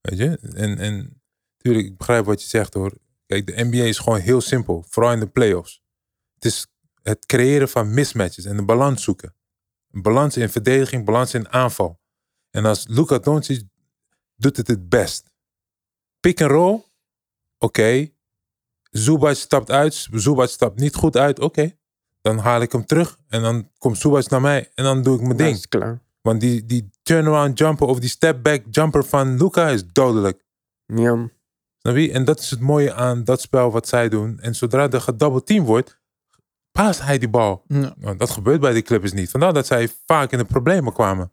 Weet je? En, en natuurlijk, ik begrijp wat je zegt hoor. Kijk, de NBA is gewoon heel simpel, vooral in de playoffs. Het is het creëren van mismatches en de balans zoeken. Balans in verdediging, balans in aanval. En als Luka Doncic doet het het best. Pick and roll, oké. Zubac stapt uit, Zubac stapt niet goed uit, oké. Dan haal ik hem terug en dan komt Zubac naar mij en dan doe ik mijn Dat ding. is klaar. Want die, die turnaround jumper of die step back jumper van Luca is dodelijk. Ja. En dat is het mooie aan dat spel wat zij doen. En zodra er gedouble team wordt, paast hij die bal. Ja. Nou, dat gebeurt bij die Clippers niet. Vandaar dat zij vaak in de problemen kwamen.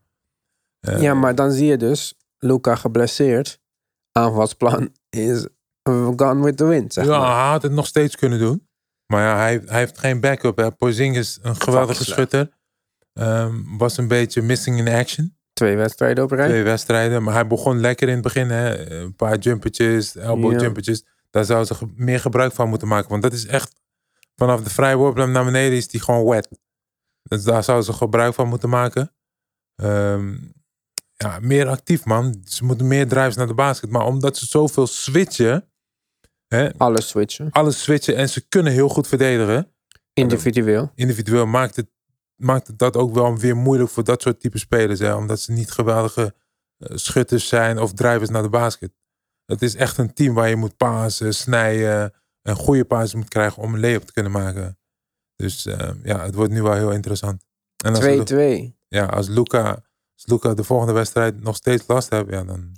Eh, ja, maar dan zie je dus Luca geblesseerd. Aanvalsplan is gone with the wind, zeg ja, maar. hij had het nog steeds kunnen doen. Maar ja, hij, hij heeft geen backup. Hè. Porzingis, een geweldige schutter. Ehm, was een beetje missing in action. Twee wedstrijden op rij. Twee wedstrijden. Maar hij begon lekker in het begin. Hè. Een paar jumpertjes, elbow Ja. jumpertjes. Daar zou ze meer gebruik van moeten maken. Want dat is echt... Vanaf de vrijworp naar beneden is die gewoon wet. Dus daar zouden ze gebruik van moeten maken. Ehm, ja, meer actief man. Ze moeten meer drives naar de basket. Maar omdat ze zoveel switchen... Hè, Alles switchen. alles switchen en ze kunnen heel goed verdedigen. Individueel. Individueel maakt het, maakt het dat ook wel weer moeilijk voor dat soort type spelers. Hè? Omdat ze niet geweldige eh, schutters zijn of drivers naar de basket. Het is echt een team waar je moet pasen, snijden en goede passes moet krijgen om een lay-up te kunnen maken. Dus eh, ja, het wordt nu wel heel interessant. En als, Lu- 2-2. ja, als Luca, als Luca de volgende wedstrijd nog steeds last heeft, ja, dan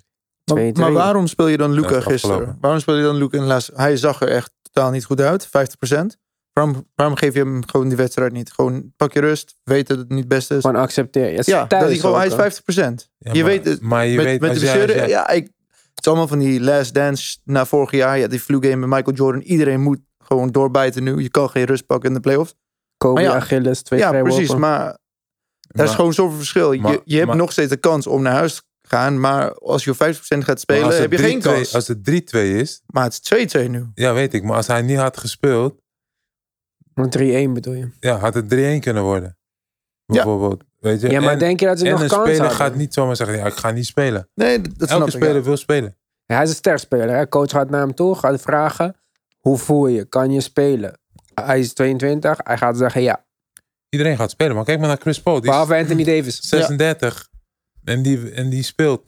Maar, 2-2. maar waarom speel je dan Luca is gisteren? afgelopen. Waarom speel je dan Luca in de laatste... Hij zag er echt totaal niet goed uit, 50%. Waarom, waarom geef je hem gewoon die wedstrijd niet? Gewoon pak je rust, weet dat het niet het beste is. Gewoon accepteer. Ja, ja, dat hij, gewoon, hij is 50%. ja, je maar, weet het. maar je met weet met als de jij- als blessure, jij- ja, ik, het is allemaal van die last dance na vorig jaar. Ja, die flu game met Michael Jordan. Iedereen moet gewoon doorbijten nu. Je kan geen rust pakken in de playoffs. Kobe, ja. Achilles, twee Ja, precies. Maar daar is gewoon zoveel verschil. maar- je je hebt maar- nog steeds de kans om naar huis te gaan. Maar als je op 50% gaat spelen, heb je geen 3-2 kans. Als het 3-2 is, Maar het is 2-2 nu. Ja, weet ik. Maar als hij niet had gespeeld, 3-1 bedoel je. ja, had het 3-1 kunnen worden. Bijvoorbeeld. Weet je? Ja, maar en, denk je dat ze en nog een kans speler hadden? gaat niet zomaar zeggen, ja, ik ga niet spelen. Nee, dat, snap Elke ik. speler ja. wil spelen. Ja, hij is een sterspeler. Hè? Coach gaat naar hem toe, gaat vragen: hoe voel je? Kan je spelen? Hij is 22, hij gaat zeggen ja. Iedereen gaat spelen. Maar kijk maar naar Chris Paul. Die is Behalve Anthony Davis. 36. En, die, en die speelt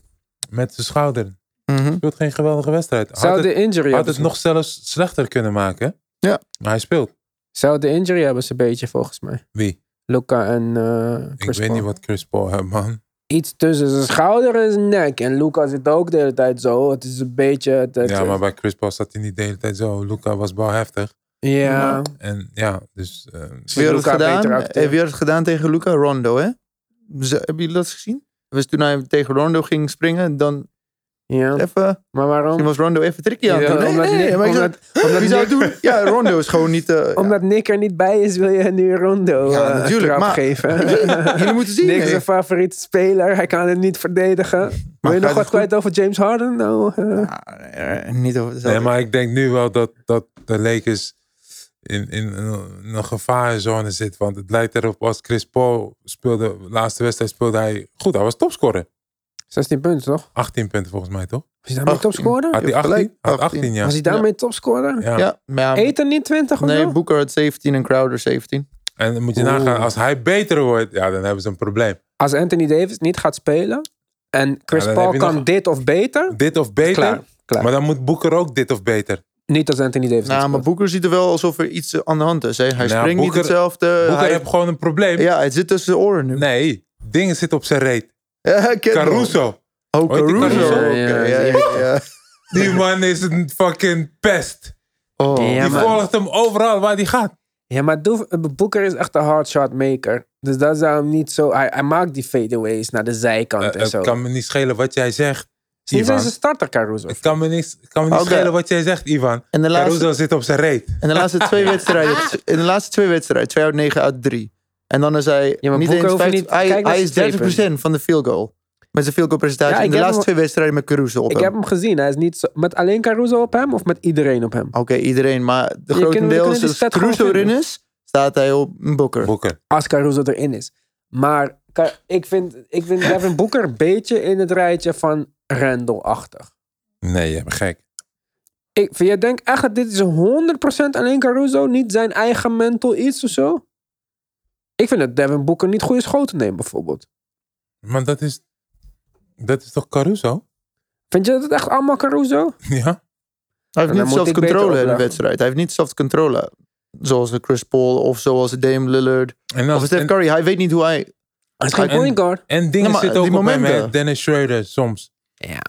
met zijn schouder. Mhm. Speelt geen geweldige wedstrijd. Had Zou het, de injury had het nog zelfs slechter kunnen maken. Ja. Maar hij speelt. Zou de injury hebben ze een beetje volgens mij. Wie? Luca en eh Ik weet niet wat Chris Paul heeft, man. Iets tussen zijn schouder en zijn nek. En Luca zit ook de hele tijd zo. Het is een beetje... Het, het- Ja, maar bij Chris Paul zat hij niet de hele tijd zo. Luca was balheftig. ja. En ja, dus... eh, Wie had het Luca gedaan? Wie had het gedaan tegen Luca? Rondo, hè? Hebben jullie dat gezien? Dus toen hij tegen Rondo ging springen, dan Ja, Even, maar misschien waarom? was Rondo even tricky aan het Ja, doen. Nee, omdat nee, Nick- maar ik omdat- zou- omdat wie zou het doen? Ja, Rondo is gewoon niet... eh, Omdat Nick er niet bij is, wil je nu Rondo Ja, eh, natuurlijk, trap maar- geven. Jullie moeten zien. Nick is zijn favoriete speler. Hij kan het niet verdedigen. Wil je nog wat kwijt over James Harden? Nou, eh, niet over Nee, dezelfde. maar ik denk nu wel dat, dat de Lakers in, in, een- een gevaarzone zit. Want het lijkt erop als Chris Paul speelde, de laatste wedstrijd speelde hij goed. Hij was topscorer. 16 punten, toch? 18 punten volgens mij, toch? Was hij daarmee 18. topscorer? Had hij Je hebt 18? gelijk, Had 18. 18, ja. Was hij daarmee topscorer? ja. Ja, maar ja, Eten niet 20 of nee, zo? Booker had 17 en Crowder 17. En dan moet je Oeh. nagaan, als hij beter wordt, ja, dan hebben ze een probleem. Als Anthony Davis niet gaat spelen en Chris Paul kan nog- dit of beter, Dit of beter, klaar. klaar. maar dan moet Boeker ook dit of beter. Niet als Anthony Davis Nou, niet maar. Booker ziet er wel alsof er iets aan de hand is. Hè? Hij Nou, springt Booker- niet hetzelfde. Boeker hij, heeft gewoon een probleem. ja, hij zit tussen de oren nu. Nee, dingen zitten op zijn reet. Ja, ik ken hem wel. Caruso. Oh, Hoort die Caruso. Caruso? Oké, Ja, ja, ja, ja, ja. Die man is een fucking pest. Oh. Ja, Die maar- volgt hem overal waar hij gaat. Ja, maar Doef- Booker is echt een hard shot maker. Dus dat zou hem niet zo... Hij, hij maakt die fadeaways naar de zijkant Eh, en het zo. kan me niet schelen wat jij zegt. Ivan. zijn starter, Caruso. Het kan me niet, het kan me niet Oké. schelen wat jij zegt, Ivan. En de laatste, Caruso zit op zijn reet. en de laatste twee wedstrijden. In de laatste twee wedstrijden. 2 uit 9 uit 3. En dan is hij Ja, maar niet Booker eens hoef je 50, niet- hij, hij is zijn 30% van de field goal. Met zijn field goal presentatie. Ja, ik in de heb laatste hem- twee wedstrijden met Caruso op Ik hem. heb hem gezien. Hij is niet zo, met alleen Caruso op hem of met iedereen op hem? Oké, iedereen. Maar de grotendeels, als Caruso erin is, staat hij op een Booker. Boeker. Als Caruso erin is. Maar ik vind, ik vind Devin Booker een beetje in het rijtje van Randall-achtig. Nee, je bent gek. Ik, vind jij denkt echt dat dit is 100% alleen Caruso? Niet zijn eigen mental iets of zo? Ik vind dat Devin Booker niet goede schoten neemt bijvoorbeeld. Maar dat is, dat is toch Caruso? Vind je dat het echt allemaal Caruso? Ja. Hij heeft niet beter controle in de wedstrijd. Hij heeft niet zelfs controle. Zoals de Chris Paul of zoals de Dame Lillard. En, Of Steph Curry. Hij weet niet hoe hij... Hij is geen En- point guard. en dingen Ja, maar zitten ook hè. momenten. Dennis Schroeder soms. Ja,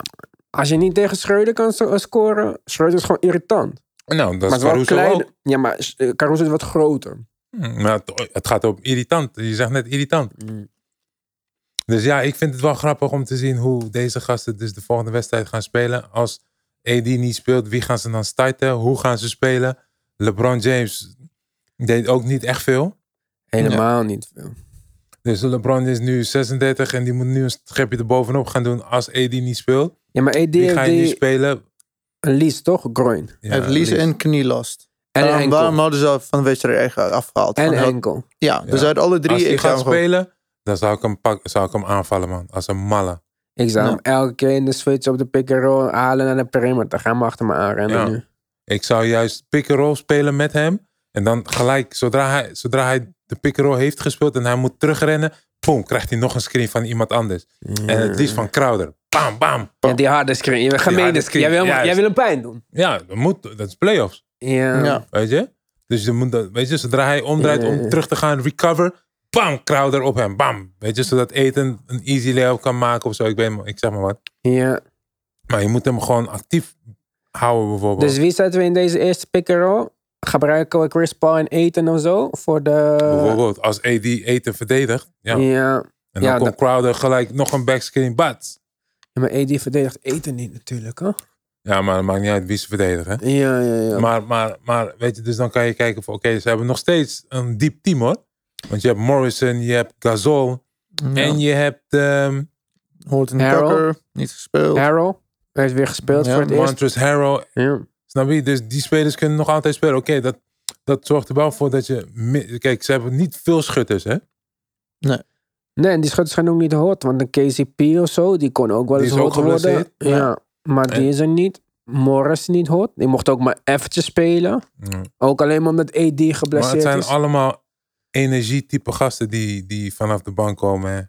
als je niet tegen Schreuder kan scoren, Schreuder is gewoon irritant. Nou, dat maar is Caruso klein. ook. Ja, maar eh, Caruso is wat groter. Hm, Maar het, het gaat op irritant. Je zegt net irritant. Dus ja, ik vind het wel grappig om te zien hoe deze gasten dus de volgende wedstrijd gaan spelen. Als AD niet speelt, wie gaan ze dan starten? Hoe gaan ze spelen? LeBron James deed ook niet echt veel. Helemaal niet veel. Dus LeBron is nu 36 en die moet nu een schepje erbovenop gaan doen als AD niet speelt. Ja, maar AD Wie heeft ga je nu die spelen? een lease, toch? Groin. Ja, hij heeft Lies en knielast. En Waarom, enkel. waarom hadden ze van de wedstrijd echt afgehaald? en Van, enkel. Ja, dus uit alle drie... Als hij ik gaat hem gewoon- spelen, dan zou ik, hem pak, zou ik hem aanvallen, man. Als een malle. Ik zou Ja. hem elke keer in de switch op de pick and roll halen naar de perimeter. Ga maar achter me aanrennen Ja. nu. Ik zou juist pick-and-roll spelen met hem. En dan gelijk, zodra hij, zodra hij de pick-and-roll heeft gespeeld en hij moet terugrennen, boom, krijgt hij nog een screen van iemand anders. En het liefst van Crowder. Bam, bam. Ja, die harde screen. Je gemene screen. Jij wil, jij wil hem pijn doen. Ja, dat moet. Dat is playoffs. Ja. Ja. Weet je? Dus je moet dat, weet je, zodra hij omdraait Ja. om terug te gaan, recover, bam, Crowder op hem, bam. Weet je, zodat Eten een easy layup kan maken of zo. Ik, weet, ik zeg maar wat. ja. Maar je moet hem gewoon actief houden bijvoorbeeld. Dus wie zetten we in deze eerste pick and roll? Gebruiken we Chris Paul en Eten of zo? Voor de... bijvoorbeeld als AD Eten verdedigt. Ja. Ja. En dan Ja, komt dat- Crowder gelijk nog een backscreen bats. Ja, maar AD verdedigt Eten niet natuurlijk, hè? Ja, maar het maakt niet uit wie ze verdedigen. Ja, ja, ja. Maar, maar, maar weet je, dus dan kan je kijken van oké, ze hebben nog steeds een diep team hoor. Want je hebt Morrison, je hebt Gasol Ja. en je hebt ehm Horton Harold. Tucker, niet gespeeld. Harold heeft weer gespeeld Ja, voor het eerst. Montrezl Harrell. Ja. Snap je? Dus die spelers kunnen nog altijd spelen. Oké, dat, dat zorgt er wel voor dat je... Kijk, ze hebben niet veel schutters hè. Nee, en die schutters gaan ook niet hot. Want een KCP of zo, die kon ook wel eens hot worden. Ja. Maar die En- is er niet. Morris is niet hot. Die mocht ook maar eventjes spelen. Mm. Ook alleen maar omdat AD Maar het geblesseerd zijn is. allemaal energietype gasten die, die vanaf de bank komen. Hè.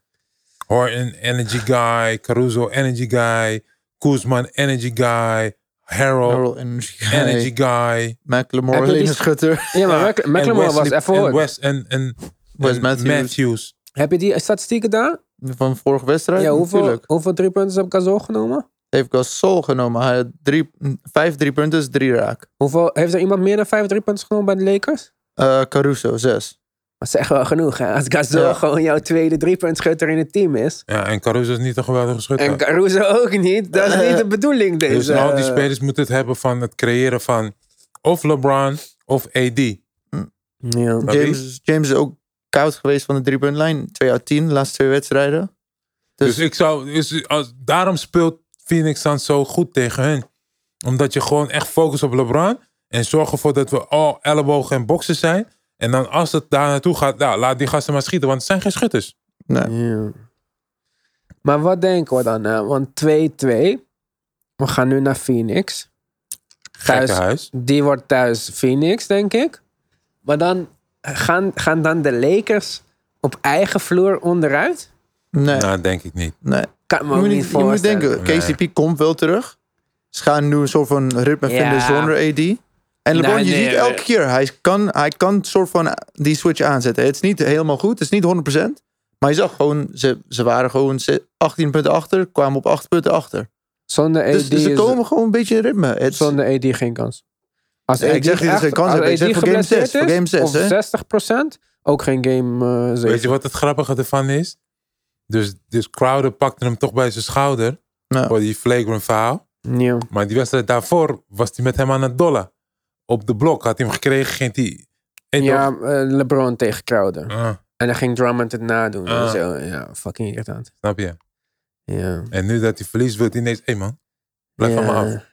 Horton, energy guy. Caruso, energy guy. Koesman, energy guy. Harold Energy Guy. energy guy. McLemore, Heb je alleen die- een schutter. Ja, maar Ja, McLemore was even en hot. Wes en, en, Wes en Matthews. Matthews. Heb je die statistieken daar? Van vorige wedstrijd? Ja, hoeveel, Natuurlijk. hoeveel drie punten heb Gasol genomen? Heeft Gasol genomen. Hij had drie, vijf drie punten, is drie raak. Hoeveel, heeft er iemand meer dan vijf drie punten genomen bij de Lakers? Eh, Caruso, zes. Dat is echt wel genoeg. Hè? Als Gasol Ja. gewoon jouw tweede driepuntschutter in het team is. Ja, en Caruso is niet een geweldige schutter. En Caruso ook niet. Dat is niet de bedoeling. Deze, dus al die eh, spelers moeten het hebben van het creëren van of LeBron of AD. Ja. Je? James, James is ook koud geweest van de driepuntlijn. 2 uit 10, de laatste twee wedstrijden. Dus, Dus, ik zou, dus als, daarom speelt Phoenix dan zo goed tegen hun. Omdat je gewoon echt focust op LeBron. En zorg ervoor dat we al ellebogen en boksen zijn. En dan als het daar naartoe gaat, nou, laat die gasten maar schieten. Want het zijn geen schutters. nee. Ja. Maar wat denken we dan? Hè? Want 2-2. We gaan nu naar Phoenix. Thuis, Gekke huis. die wordt thuis Phoenix, denk ik. Maar dan gaan, gaan dan de Lakers op eigen vloer onderuit? Nee, Nou, denk ik niet. nee. Kan me Je ook niet niet, je moet voorstellen. denken, Nee. KCP komt wel terug. Ze gaan nu een soort van ritme Ja. vinden zonder AD. En LeBron, Nee, je nee, ziet nee. elke keer, hij kan, hij kan een soort van die switch aanzetten. Het is niet helemaal goed, het is niet 100%. Maar je zag gewoon, ze, ze waren gewoon ze- 18 punten achter, kwamen op 8 punten achter. Zonder AD, Dus, dus ze is- komen gewoon een beetje in ritme. Het is- zonder AD geen kans. Als Ja, ik zeg niet dat ze geen kans als hebben. Ik zeg AD voor game geblesseerd zes, voor is, game zes, Of hè? 60%, ook geen game eh Weet je wat het grappige ervan is? Dus, dus Crowder pakte hem toch bij zijn schouder. Ja. Voor die flagrant foul. Ja. Maar die wedstrijd daarvoor was hij met hem aan het dollen. Op de blok had hij hem gekregen, ging hij... Hey, Ja, eh, LeBron tegen Crowder. Ah, En dan ging Drummond het nadoen. en Ah. Zo. Ja, fucking irritant. snap je? Ja. En nu dat hij verliest, wil hij ineens... Hé man, blijf van me af. ja.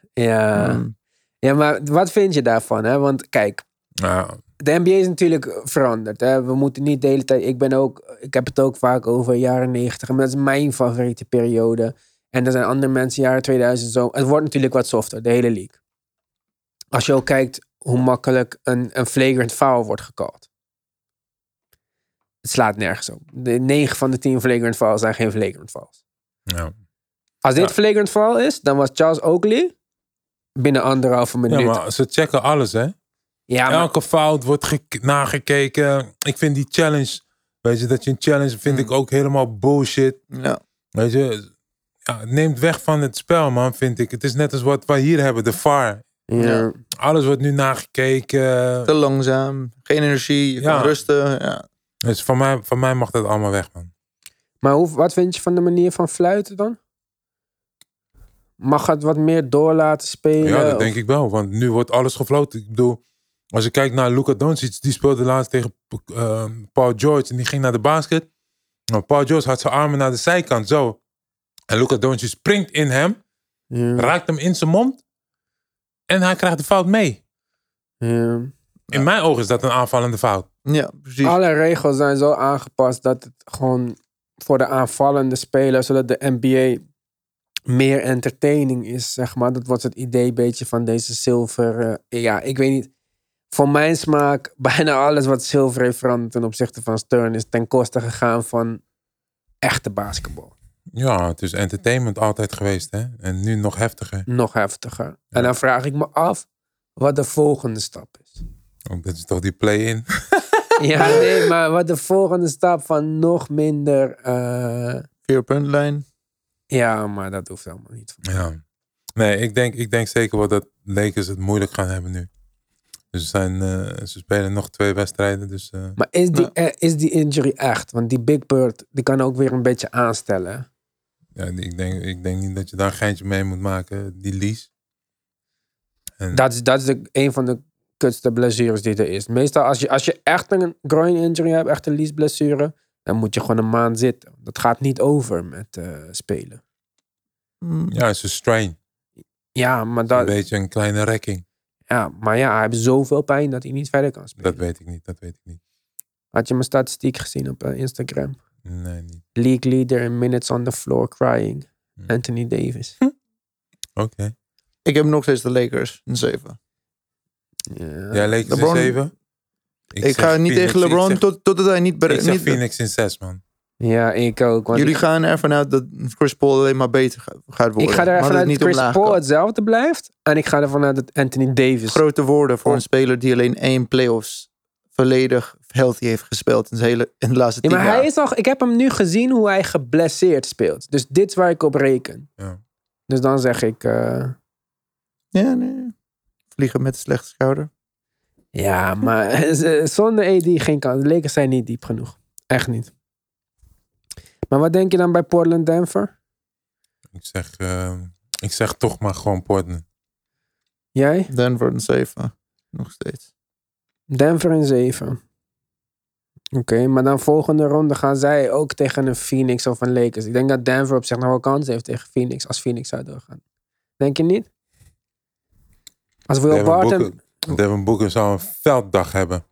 Ja. Mm. ja, maar wat vind je daarvan? Hè? Want kijk, Nou, de NBA is natuurlijk veranderd. Hè? We moeten niet de hele tijd. Ik ben ook. Ik heb het ook vaak over jaren 90. Maar dat is mijn favoriete periode. En er zijn andere mensen jaren 2000 zo. Het wordt natuurlijk wat softer, de hele league. Als je ook kijkt hoe makkelijk een, een flagrant foul wordt gecalled. Het slaat nergens op. De 9 van de 10 flagrant fouls zijn geen flagrant fouls. ja. Als dit Ja. flagrant foul is, dan was Charles Oakley binnen anderhalve minuut. Ja, maar ze checken alles, hè? Maar, Elke fout wordt ge- nagekeken. Ik vind die challenge... Weet je, dat je een challenge vind Hmm. ik ook helemaal bullshit. Ja. Weet je, ja, het neemt weg van het spel, man, vind ik. Het is net als wat wij hier hebben, de VAR. ja. Ja. Alles wordt nu nagekeken. Te langzaam, geen energie, je Ja. kan rusten. Ja. Dus van mij, van mij mag dat allemaal weg, man. Maar hoe, wat vind je van de manier van fluiten dan? Mag het wat meer door laten spelen? Ja, dat Of- denk ik wel. Want nu wordt alles gefloten. Ik bedoel, als je kijkt naar Luka Doncic, die speelde laatst tegen eh, Paul George en die ging naar de basket. Nou, Paul George had zijn armen naar de zijkant, zo. En Luka Doncic springt in hem, raakt hem in zijn mond en hij krijgt de fout mee. In mijn ogen is dat een aanvallende fout. ja, precies. Alle regels zijn zo aangepast dat het gewoon voor de aanvallende speler, zodat de NBA meer entertaining is, zeg maar. Dat wordt het idee een beetje van deze zilver. eh, ja, ik weet niet. Voor mijn smaak, bijna alles wat zilver heeft veranderd ten opzichte van Stern is ten koste gegaan van echte basketbal. Ja, het is entertainment altijd geweest, hè. En nu nog heftiger. Nog heftiger. En dan vraag ik me af wat de volgende stap is. Ook dat is toch die play-in. Ja, nee, maar wat de volgende stap van nog minder. eh, Vier puntlijn. ja, maar dat hoeft helemaal niet. Ja. Nee, ik denk, ik denk zeker wel dat Lakers het moeilijk gaan hebben nu. Dus ze, zijn, eh, ze spelen nog twee wedstrijden. Dus eh, Maar is die, eh, is die injury echt? Want die Big Bird die kan ook weer een beetje aanstellen. ja, ik, denk, ik denk niet dat je daar een geintje mee moet maken. Die lease. En, Dat is, dat is de, een van de kutste blessures die er is. Meestal als je, als je echt een groin injury hebt, echt een lies blessure, dan moet je gewoon een maand zitten. Dat gaat niet over met eh, spelen. Mm. ja, het is een strain. Ja maar, Een dat, beetje een kleine rekking. Ja, maar ja, hij heeft zoveel pijn dat hij niet verder kan spelen. Dat weet ik niet, dat weet ik niet. Had je mijn statistiek gezien op eh, Instagram? Nee, niet. League leader in minutes on the floor crying. Hmm. Anthony Davis. Oké. Ik heb nog steeds de Lakers, een 7. Ja. Jij leek in LeBron- 7? Ik, ga niet Phoenix- tegen LeBron zeg, tot, totdat hij niet... ik zeg niet Phoenix in 6, man. Ja, ik ook. Want Jullie ik, gaan ervan uit dat Chris Paul alleen maar beter ga- gaat worden. ik ga er ervan uit dat Chris Paul kan. hetzelfde blijft. En ik ga ervan uit dat Anthony Davis... Grote woorden voor Oh. een speler die alleen één playoffs volledig healthy heeft gespeeld in, zijn hele, in de laatste Ja, tien maar jaar. hij is al, ik heb hem nu gezien hoe hij geblesseerd speelt. Dus dit is waar ik op reken. Ja. Dus dan zeg ik... eh, Ja, nee. Vliegen met een slechte schouder. Ja, maar zonder AD geen kans. De Lakers zijn niet diep genoeg. Echt niet. Maar wat denk je dan bij Portland Denver? Ik zeg, eh, ik zeg toch maar gewoon Portland. Jij? Denver een 7. Nog steeds. Denver in 7. Oké, maar dan volgende ronde gaan zij ook tegen een Phoenix of een Lakers. Ik denk dat Denver op zich nog wel kans heeft tegen Phoenix als Phoenix zou doorgaan. Denk je niet? Als Will Devin Barton... Booker, Devin Booker zou een velddag hebben.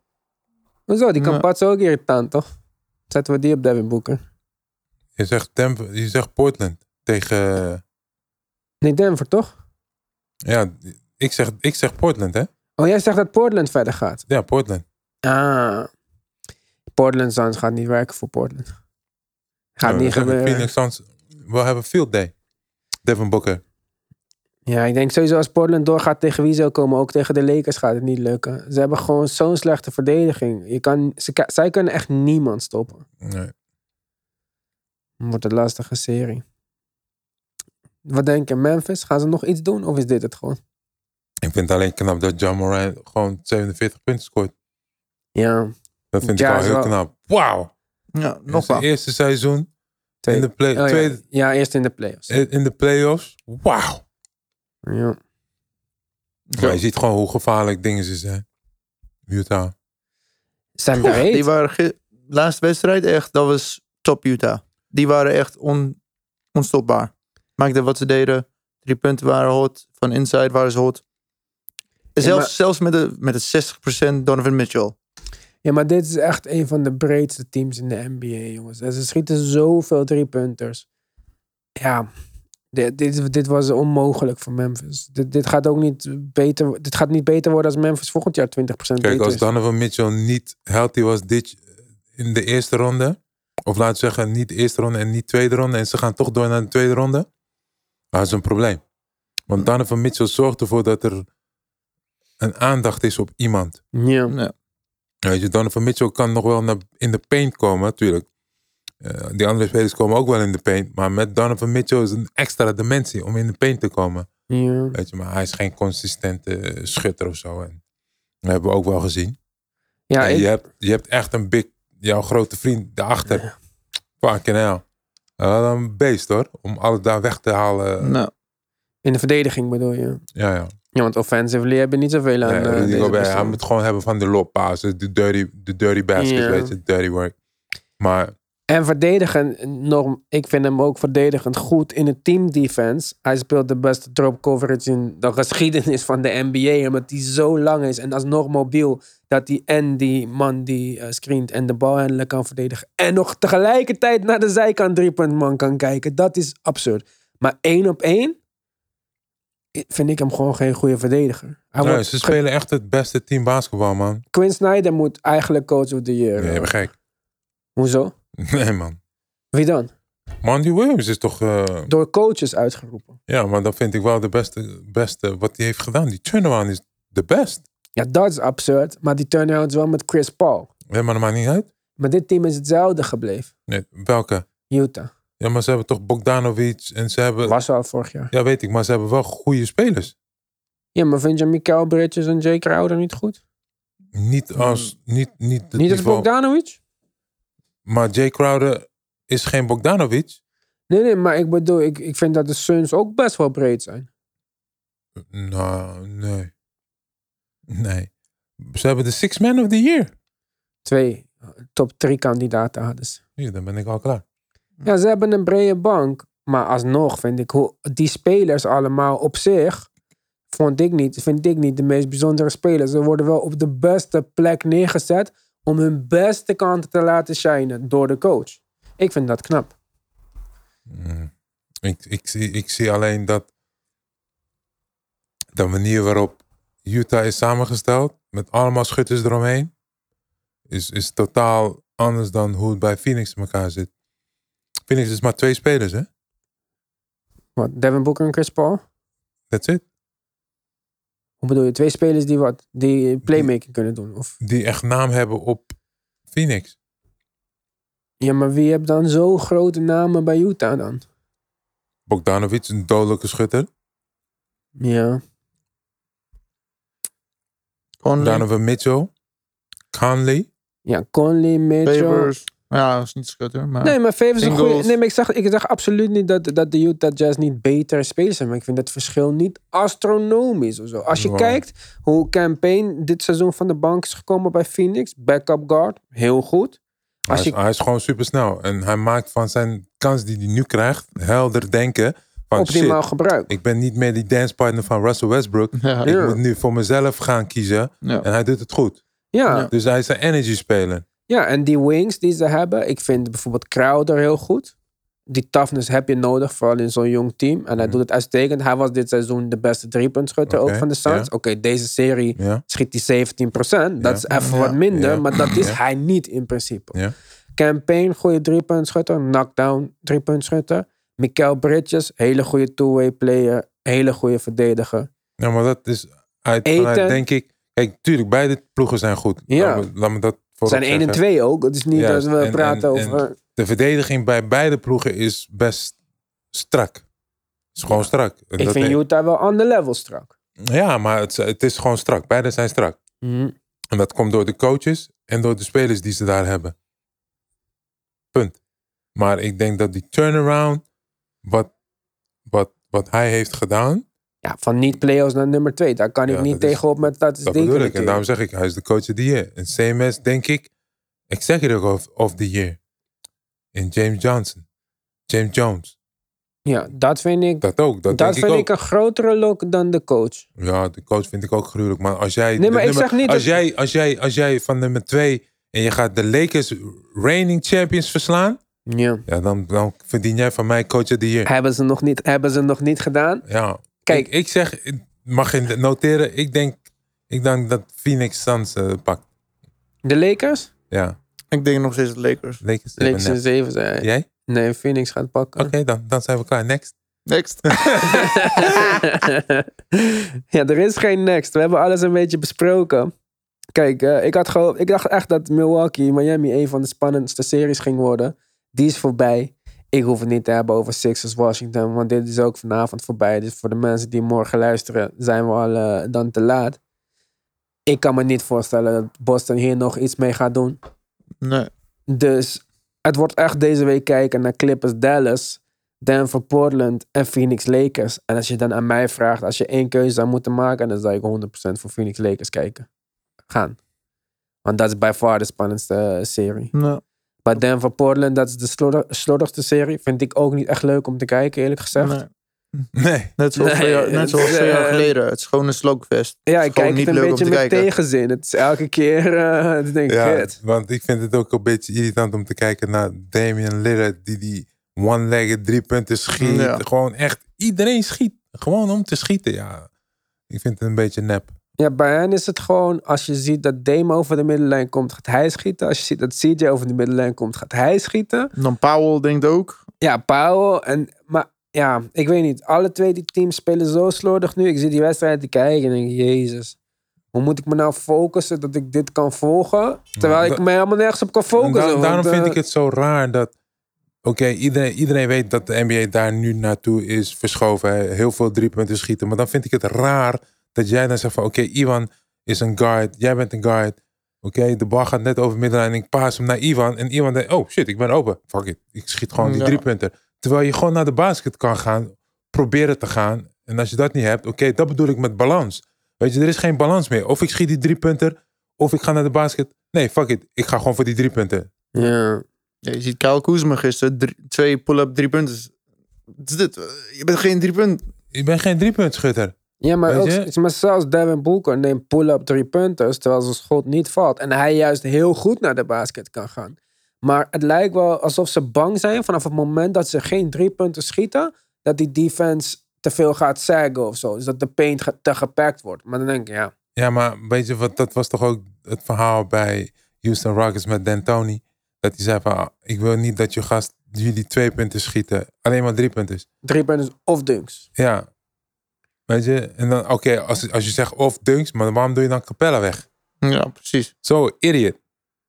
Hoezo? Die kan Ja. patsen ook irritant, toch? Zetten we die op Devin Booker. Je zegt, Denver, je zegt Portland tegen... Nee, Denver, toch? Ja, ik zeg, ik zeg Portland, hè? Oh, jij zegt dat Portland verder gaat. Ja, Portland. Ah. Portland Suns gaat niet werken voor Portland. Gaat Ja, niet gebeuren. Phoenix Suns, we hebben field day. Devin Booker. Ja, ik denk sowieso als Portland doorgaat tegen wie zou komen, ook tegen de Lakers gaat het niet lukken. Ze hebben gewoon zo'n slechte verdediging. Je kan, ze, zij kunnen echt niemand stoppen. Nee. Wordt een lastige serie. Wat denk je, Memphis? Gaan ze nog iets doen of is dit het gewoon? Ik vind het alleen knap dat John Moran gewoon 47 punten scoort. Ja, Dat vind Ja, ik wel is heel wel- knap. Wauw. Ja, nog wel. eerste seizoen twee. in de, play, Oh, ja. tweede, ja, eerst in de playoffs. in de playoffs. Wauw. Ja. Maar je ziet gewoon hoe gevaarlijk dingen ze zijn. Utah. Zijn Oeh, breed. die waren laatste wedstrijd echt, dat was top Utah. Die waren echt on, onstopbaar. Maakte wat ze deden. Drie punten waren hot. Van inside waren ze hot. En zelfs, maar- zelfs met de, met de 60% Donovan Mitchell. Ja, maar dit is echt een van de breedste teams in de NBA, jongens. En ze schieten zoveel driepunters. Ja, dit, dit, dit was onmogelijk voor Memphis. Dit, dit, gaat ook niet beter, dit gaat niet beter worden als Memphis volgend jaar 20% Kijk, beter als. Donovan Mitchell niet healthy was dit in de eerste ronde. Of laten we zeggen, niet de eerste ronde en niet de tweede ronde. En ze gaan toch door naar de tweede ronde. Dat is een probleem. Want Donovan Mitchell zorgt ervoor dat er een aandacht is op iemand. Ja. Ja. Weet je, Donovan Mitchell kan nog wel naar, in de paint komen, natuurlijk. Eh, die andere spelers komen ook wel in de paint. Maar met Donovan Mitchell is een extra dimensie om in de paint te komen. ja. Weet je, maar hij is geen consistente eh, schutter of zo. En dat hebben we ook wel gezien. Ja, en ik- je, hebt, je hebt echt een big, jouw grote vriend daarachter. Fucking hell. Wel een beest hoor, om alles daar weg te halen. Nou, in de verdediging bedoel je. Ja, ja. Ja, want offensively heb je niet zoveel aan Nee, deze Gobert, hij moet gewoon hebben van de loppassen, de dirty, de dirty baskets, Ja. weet je, dirty work. Maar En verdedigen, Norm, ik vind hem ook verdedigend goed in het team defense. Hij speelt de beste drop coverage in de geschiedenis van de NBA. Omdat hij zo lang is en alsnog mobiel. Dat hij en die man die eh, screent en de balhandler kan verdedigen. En nog tegelijkertijd naar de zijkant driepuntman kan kijken. Dat is absurd. Maar één op één vind ik hem gewoon geen goede verdediger. Nee, ze spelen echt het beste team basketbal, man. Quinn Snyder moet eigenlijk coach of the year. Nee, gek. Hoezo? Nee, man. Wie dan? Monty Williams is toch... eh, Door coaches uitgeroepen. ja, maar dat vind ik wel de beste, beste wat hij heeft gedaan. Die turnaround is de best. Ja, dat is absurd. Maar die turnaround is wel met Chris Paul. Ja, maar dat maakt niet uit. Maar dit team is hetzelfde gebleven. Nee, welke? Utah. Ja, maar ze hebben toch Bogdanovic en ze hebben... Was al vorig jaar. Ja, weet ik, maar ze hebben wel goede spelers. Ja, maar vind je Mikael Bridges en Jay Crowder niet goed? Niet als... Niet, niet, niet als Bogdanovic? Maar Jay Crowder is geen Bogdanovic. Nee, nee, maar ik bedoel, ik, ik vind dat de Suns ook best wel breed zijn. Nou, nee. Nee. Ze hebben de Six Man of the Year. Twee eh, top drie kandidaten hadden ze. Dan ben ik al klaar. Ja, ze hebben een brede bank. Maar alsnog vind ik hoe die spelers allemaal op zich. Vond ik niet, vind ik niet de meest bijzondere spelers. Ze worden wel op de beste plek neergezet. Om hun beste kanten te laten shinen door de coach. Ik vind dat knap. Mm. Ik, ik, zie, ik zie alleen dat de manier waarop Utah is samengesteld, met allemaal schutters eromheen, is, is totaal anders dan hoe het bij Phoenix in elkaar zit. Phoenix is maar twee spelers, hè? Wat, Devin Booker en Chris Paul? That's it. Hoe bedoel je? Twee spelers die wat? Die playmaking kunnen doen? Of, Die echt naam hebben op Phoenix. ja, maar wie heeft dan zo grote namen bij Utah dan? Bogdanovic, een dodelijke schutter. Ja. Conley, Donovan Mitchell. Conley. Ja, Conley, Mitchell. Favors. Ja, dat is niet schutter, maar... Nee, maar Favors is een goede... Nee, maar ik zeg, ik zeg absoluut niet dat, dat de Utah Jazz niet betere spelers zijn. Maar ik vind het verschil niet astronomisch of zo. Als je Wow. kijkt hoe Campaign dit seizoen van de bank is gekomen bij Phoenix. Backup guard, heel goed. Hij is, je hij is gewoon super snel. En hij maakt van zijn kans die hij nu krijgt, helder denken. Van optimaal shit, gebruikt. ik ben niet meer die dancepartner van Russell Westbrook. Ja. Ik Ja. moet nu voor mezelf gaan kiezen. Ja. En hij doet het goed. Ja. Dus hij is een energy speler. En die wings die ze hebben. Ik vind bijvoorbeeld Crowder heel goed. Die toughness heb je nodig, vooral in zo'n jong team. En hij Mhm. doet het uitstekend. Hij was dit seizoen de beste driepuntschutter ook van de Suns. ja. Oké, deze serie Ja. schiet hij 17%. Dat Ja. is even Ja. wat minder, Ja. maar dat is Ja. hij niet in principe. Ja. Campaign, goede driepuntschutter. Knockdown, driepuntschutter. Mikael Bridges, hele goede two-way player. Hele goede verdediger. Ja, maar dat is uit, vanuit, denk ik. Kijk, tuurlijk, beide ploegen zijn goed. Ja. Laat me, laat me dat Het zijn 1 en zeggen. 2 ook. Het is niet Juist. dat we En- praten en- en- over... De verdediging bij beide ploegen is best strak. is gewoon strak. Ik dat vind Utah wel the level strak. Ja, maar het, het is gewoon strak. Beide zijn strak. Mhm. En dat komt door de coaches en door de spelers die ze daar hebben. Punt. Maar ik denk dat die turnaround, wat, wat, wat hij heeft gedaan, Ja, van niet play-offs naar nummer 2. Daar kan ik Ja, niet dat is- tegenop met dat statistieken. bedoel ik. En daarom zeg ik, hij is de coach of the year. En CMS, denk ik, executive of, of the year. In James Johnson. James Jones. Ja, dat vind ik... Dat ook. Dat, Dat, denk ik vind ook. ik een grotere look dan de coach. Ja, de coach vind ik ook gruwelijk. Maar als jij, Nee, maar ik nummer- zeg niet als, dat- jij, als, jij, als jij van nummer 2 en je gaat de Lakers reigning champions verslaan, Ja. ja, dan, dan verdien jij van mij coach of the year. Hebben ze nog niet, hebben ze nog niet gedaan? Ja. Kijk. ik, ik zeg, mag je noteren, ik denk, ik denk dat Phoenix Suns eh, pakt. De Lakers? Ja, Ik denk nog steeds de Lakers. Lakers. Lakers in net. 7 zijn. Jij? Nee, Phoenix gaat pakken. Oké, dan, dan zijn we klaar. Next. Next. ja, er is geen next. We hebben alles een beetje besproken. Kijk, eh, ik, had gewoon, ik dacht echt dat Milwaukee, Miami een van de spannendste series ging worden. Die is voorbij. Ik hoef het niet te hebben over Sixers Washington, want dit is ook vanavond voorbij. Dus voor de mensen die morgen luisteren, zijn we al eh, dan te laat. Ik kan me niet voorstellen dat Boston hier nog iets mee gaat doen. Nee. Dus het wordt echt deze week kijken naar Clippers Dallas, Denver Portland en Phoenix Lakers. En als je dan aan mij vraagt, als je één keuze zou moeten maken, dan zou ik 100% voor Phoenix Lakers kijken. Gaan. Want dat is bij far de spannendste eh, serie. nee. Bij Denver Portland, dat is de slodder- slordigste serie. Vind ik ook niet echt leuk om te kijken, eerlijk gezegd. nee. Nee. Net zoals, Nee, twee, jaar, net het zoals is, twee jaar eh, geleden. Het is gewoon een slogfest. Ja, ik kijk het niet een leuk om beetje te met kijken. tegenzin. Het is elke keer, eh denk ik, Ja, want ik vind het ook een beetje irritant om te kijken naar Damian Lillard, die die one-legged drie punten schiet. Ja. Gewoon echt, iedereen schiet. Gewoon om te schieten, ja. Ik vind het een beetje nep. Ja, bij hen is het gewoon, als je ziet dat Dame over de middenlijn komt, gaat hij schieten. Als je ziet dat CJ over de middenlijn komt, gaat hij schieten. Dan Powell denkt ook. Ja, Powell. En, maar ja, ik weet niet. Alle twee die teams spelen zo slordig nu. Ik zie die wedstrijd te kijken en denk, jezus. Hoe moet ik me nou focussen dat ik dit kan volgen? Terwijl ik me helemaal nergens op kan En focussen. da- want, daarom vind eh, ik het zo raar dat. Oké, iedereen, iedereen weet dat de NBA daar nu naartoe is verschoven. hè. Heel veel drie punten schieten. Maar dan vind ik het raar dat jij dan zegt van... Oké, Ivan is een guard. Jij bent een guard. Oké, de bal gaat net over de middenlijn. En ik paas hem naar Ivan. En Ivan denkt... Oh shit, ik ben open. Fuck it. Ik schiet gewoon die Ja. drie punten. Terwijl je gewoon naar de basket kan gaan. Proberen te gaan. En als je dat niet hebt... Oké, dat bedoel ik met balans. Weet je, er is geen balans meer. Of ik schiet die drie punten... Of ik ga naar de basket. Nee, fuck it. Ik ga gewoon voor die drie punten. Ja. Ja, je ziet Kyle Kuzma gisteren. drie- twee pull-up drie punten. Wat is dit? Je bent geen drie punten. Ik ben geen driepuntschutter. Ja, maar, ook, maar zelfs Devin Booker neemt pull-up drie punters, terwijl zijn schot niet valt. En hij juist heel goed naar de basket kan gaan. Maar het lijkt wel alsof ze bang zijn vanaf het moment dat ze geen drie punten schieten, dat die defense te veel gaat zeggen of zo. Dus dat de paint te gepakt wordt. Maar dan denk ik, ja. Ja, maar weet je wat, dat was toch ook het verhaal bij Houston Rockets met D'Antoni. Dat hij zei van, ah, ik wil niet dat je gast jullie twee punten schieten. Alleen maar drie punten. Drie punters of dunks. Ja. Weet je, en dan, oké, als, als je zegt of dunks, maar waarom doe je dan Capella weg? Ja, precies. Zo, idiot.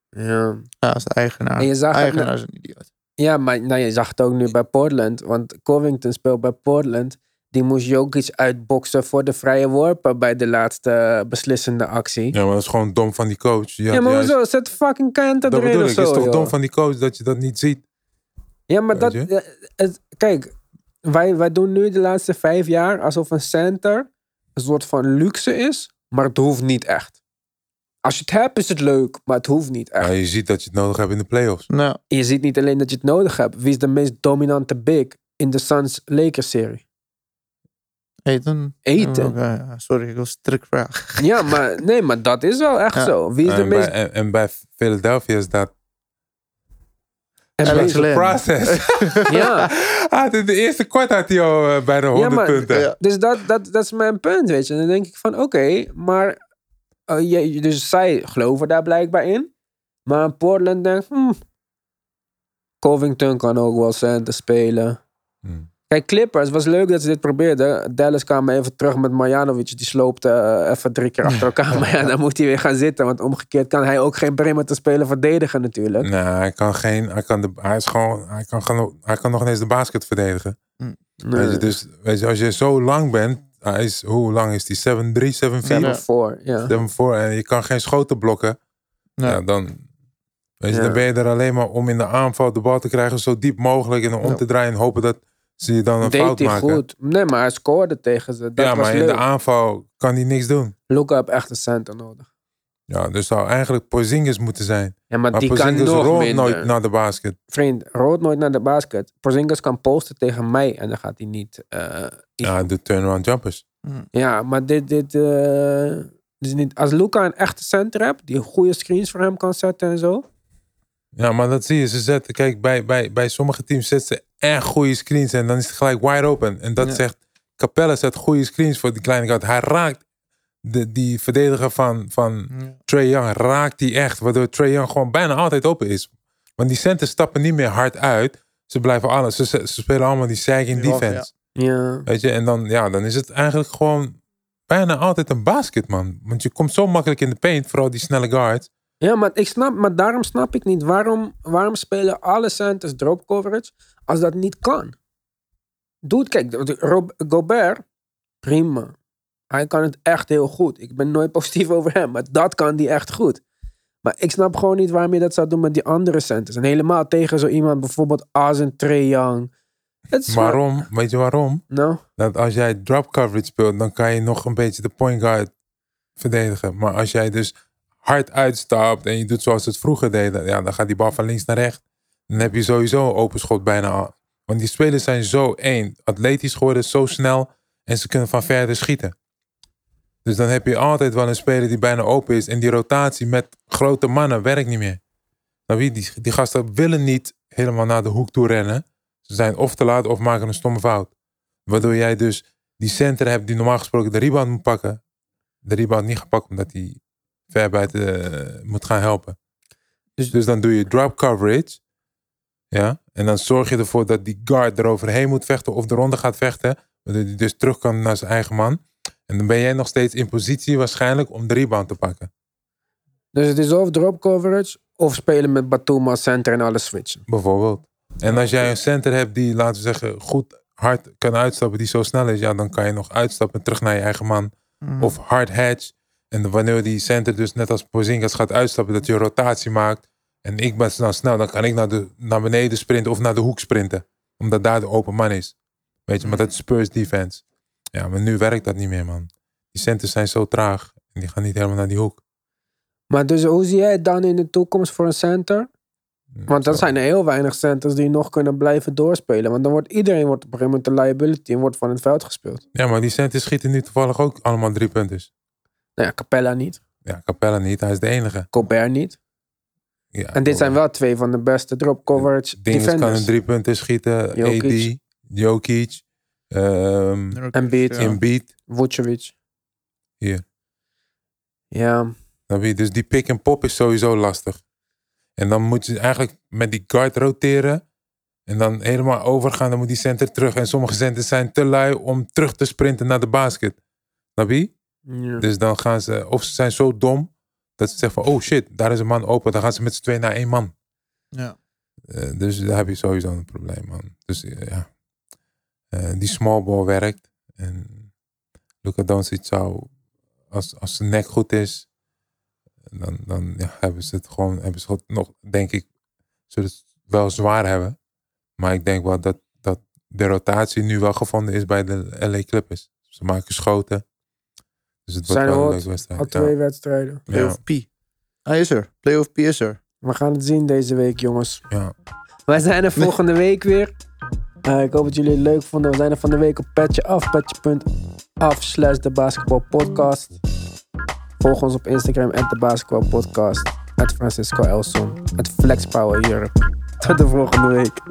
Ja. Ja, is de eigenaar. En je zag het eigenaar is een idioot. Ja, maar nou, je zag het ook nu bij Portland. Want Covington speelt bij Portland. Die moest Jokic uitboksen voor de vrije worpen bij de laatste beslissende actie. Ja, maar dat is gewoon dom van die coach. Ja, Ja, maar juist- hoezo? Zet fucking Kenta Dat erin bedoel of ik. zo, Het is toch joh. dom van die coach dat je dat niet ziet. Ja, maar dat... Weet eh, het, kijk, wij, wij doen nu de laatste vijf jaar alsof een center een soort van luxe is, maar het hoeft niet echt. Als je het hebt, is het leuk, maar het hoeft niet echt. Ja, je ziet dat je het nodig hebt in de playoffs. Nou, Je ziet niet alleen dat je het nodig hebt. Wie is de meest dominante big in de Suns-Lakers-serie? eten. Eten. Oké, ja, sorry, ik was strikvraag. Ja, maar nee, maar dat is wel echt Ja. zo. Wie is de En meest... en, en bij Philadelphia is dat Len. process. Ja, ah, in de eerste kwart had hij al eh, bijna 100 maar- punten. Ja. dus dat, dat, dat is mijn punt, weet je. En dan denk ik van, oké, maar... eh, je, dus zij geloven daar blijkbaar in. Maar Portland denkt, hmm, Covington kan ook wel center spelen. Hmm. Kijk, Clippers, was leuk dat ze dit probeerden. Dallas kwam even terug met Marjanovic. Die sloopte eh, even drie keer achter elkaar. maar ja, dan moet hij weer gaan zitten. Want omgekeerd kan hij ook geen perimeter spelen verdedigen natuurlijk. Nee, hij kan geen. Hij kan, de, hij is gewoon. Hij kan, hij kan nog ineens de basket verdedigen. Nee. Weet je, dus weet je, als je zo lang bent. Hij is, hoe lang is die? 7'3, 7'4? Seven four, ja. 7'4 en je kan geen schoten blokken. Ja. Ja, dan. Weet je, Ja. dan ben je er alleen maar om in de aanval de bal te krijgen zo diep mogelijk en dan om Ja. te draaien en hopen dat ze je dan een fout Deed hij maken. goed. Nee, maar hij scoorde tegen ze. Dat ja, was maar in leuk. de aanval kan hij niks doen. Luca heeft echt een center nodig. Ja, dus zou eigenlijk Porzingis moeten zijn. Ja, maar, Maar die kan nog minder. nooit naar de basket. Vriend, rood nooit naar de basket. Porzingis kan posten tegen mij en dan gaat hij niet... eh, Ja, de turnaround jumpers. Ja, maar dit... dit eh, is niet, als Luca een echte center hebt, die goede screens voor hem kan zetten en zo. Ja, maar dat zie je. Ze zetten, kijk, bij, bij, bij sommige teams zetten ze echt goede screens en dan is het gelijk wide open. En dat Ja. zegt, Capella zet goede screens voor die kleine guard. Hij raakt de, die verdediger van, van Ja. Trey Young, raakt die echt. Waardoor Trey Young gewoon bijna altijd open is. Want die centers stappen niet meer hard uit. Ze blijven alles. Ze, ze spelen allemaal die sagging Ja, defense. Ja. Weet je, en dan, ja, dan is het eigenlijk gewoon bijna altijd een basket, man. Want je komt zo makkelijk in de paint, vooral die snelle guards. Ja, maar, ik snap, maar daarom snap ik niet waarom, waarom spelen alle centers drop coverage als dat niet kan. Doe het, kijk, Rob, Gobert, prima. Hij kan het echt heel goed. Ik ben nooit positief over hem, maar dat kan die echt goed. Maar ik snap gewoon niet waarom je dat zou doen met die andere centers. En helemaal tegen zo iemand, bijvoorbeeld als een Trae Young. Waarom? Weet je waarom? Nou, Dat als jij drop coverage speelt, dan kan je nog een beetje de point guard verdedigen. Maar als jij dus hard uitstapt en je doet zoals het vroeger deden, ja, dan gaat die bal van links naar rechts. Dan heb je sowieso een open schot bijna. Want die spelers zijn zo één, atletisch geworden, zo snel en ze kunnen van verder schieten. Dus dan heb je altijd wel een speler die bijna open is. En die rotatie met grote mannen werkt niet meer. Nou, die, die gasten willen niet helemaal naar de hoek toe rennen. Ze zijn of te laat of maken een stomme fout. Waardoor jij dus die center hebt die normaal gesproken de rebound moet pakken. De rebound niet gepakt omdat hij ver buiten eh, moet gaan helpen. Dus- Dus, dan doe je drop coverage. Ja. En dan zorg je ervoor dat die guard eroverheen moet vechten of eronder gaat vechten. Waardoor hij dus terug kan naar zijn eigen man. En dan ben jij nog steeds in positie waarschijnlijk om de rebound te pakken. dus het is of drop coverage of spelen met Batum als center en alles switchen. Bijvoorbeeld. En als jij een center hebt die, laten we zeggen, goed hard kan uitstappen, die zo snel is, ja, dan kan je nog uitstappen terug naar je eigen man. Mhm. Of hard hedge. En wanneer die center dus net als Porzingis gaat uitstappen, dat je een rotatie maakt. En ik ben dan snel, dan kan ik naar, de, naar beneden sprinten of naar de hoek sprinten. Omdat daar de open man is. Weet je, maar dat is Spurs defense. Ja, maar nu werkt dat niet meer, man. Die centers zijn zo traag. En die gaan niet helemaal naar die hoek. Maar dus hoe zie jij het dan in de toekomst voor een center? Want dan zijn er heel weinig centers die nog kunnen blijven doorspelen. Want dan wordt iedereen wordt op een gegeven moment de liability en wordt van het veld gespeeld. Ja, maar die centers schieten nu toevallig ook allemaal drie punters. Nou ja, Capella niet. Ja, Capella niet, hij is de enige. Gobert niet. Ja, En dit zijn wel twee van de beste drop coverage Dinges kan een drie punten schieten. Jokic. AD, Jokic, ehm Embiid. Ja. Embiid. Vucevic. Hier. Ja, je? Dus die pick en pop is sowieso lastig. En dan moet je eigenlijk met die guard roteren. En dan helemaal overgaan. Dan moet die center terug. En sommige centers zijn te lui om terug te sprinten naar de basket. Snap je? Ja. Dus dan gaan ze, of ze zijn zo dom. Dat ze zeggen van, oh shit, daar is een man open. Dan gaan ze met z'n twee naar één man. Ja. Eh, dus daar heb je sowieso een probleem, man. Dus eh, ja, Eh, die small ball werkt. En Luka Doncic zou, als, als zijn nek goed is, dan, dan ja, hebben ze het gewoon, hebben ze het nog, denk ik, zullen ze het wel zwaar hebben. Maar ik denk wel dat, dat de rotatie nu wel gevonden is bij de LA Clippers. Ze maken schoten. Dus zijn wel wedstrijd. al twee wedstrijden. Playoff P. Hij is er. Playoff P is er. We gaan het zien deze week, jongens. Ja. Wij zijn er volgende week weer. Eh, ik hoop dat jullie het leuk vonden. We zijn er van de week op Petje Af. Petje.af slash de basketbalpodcast. Volg ons op Instagram at de basketbalpodcast. At Francisco Elson. At Flexpower Europe. Tot de volgende week.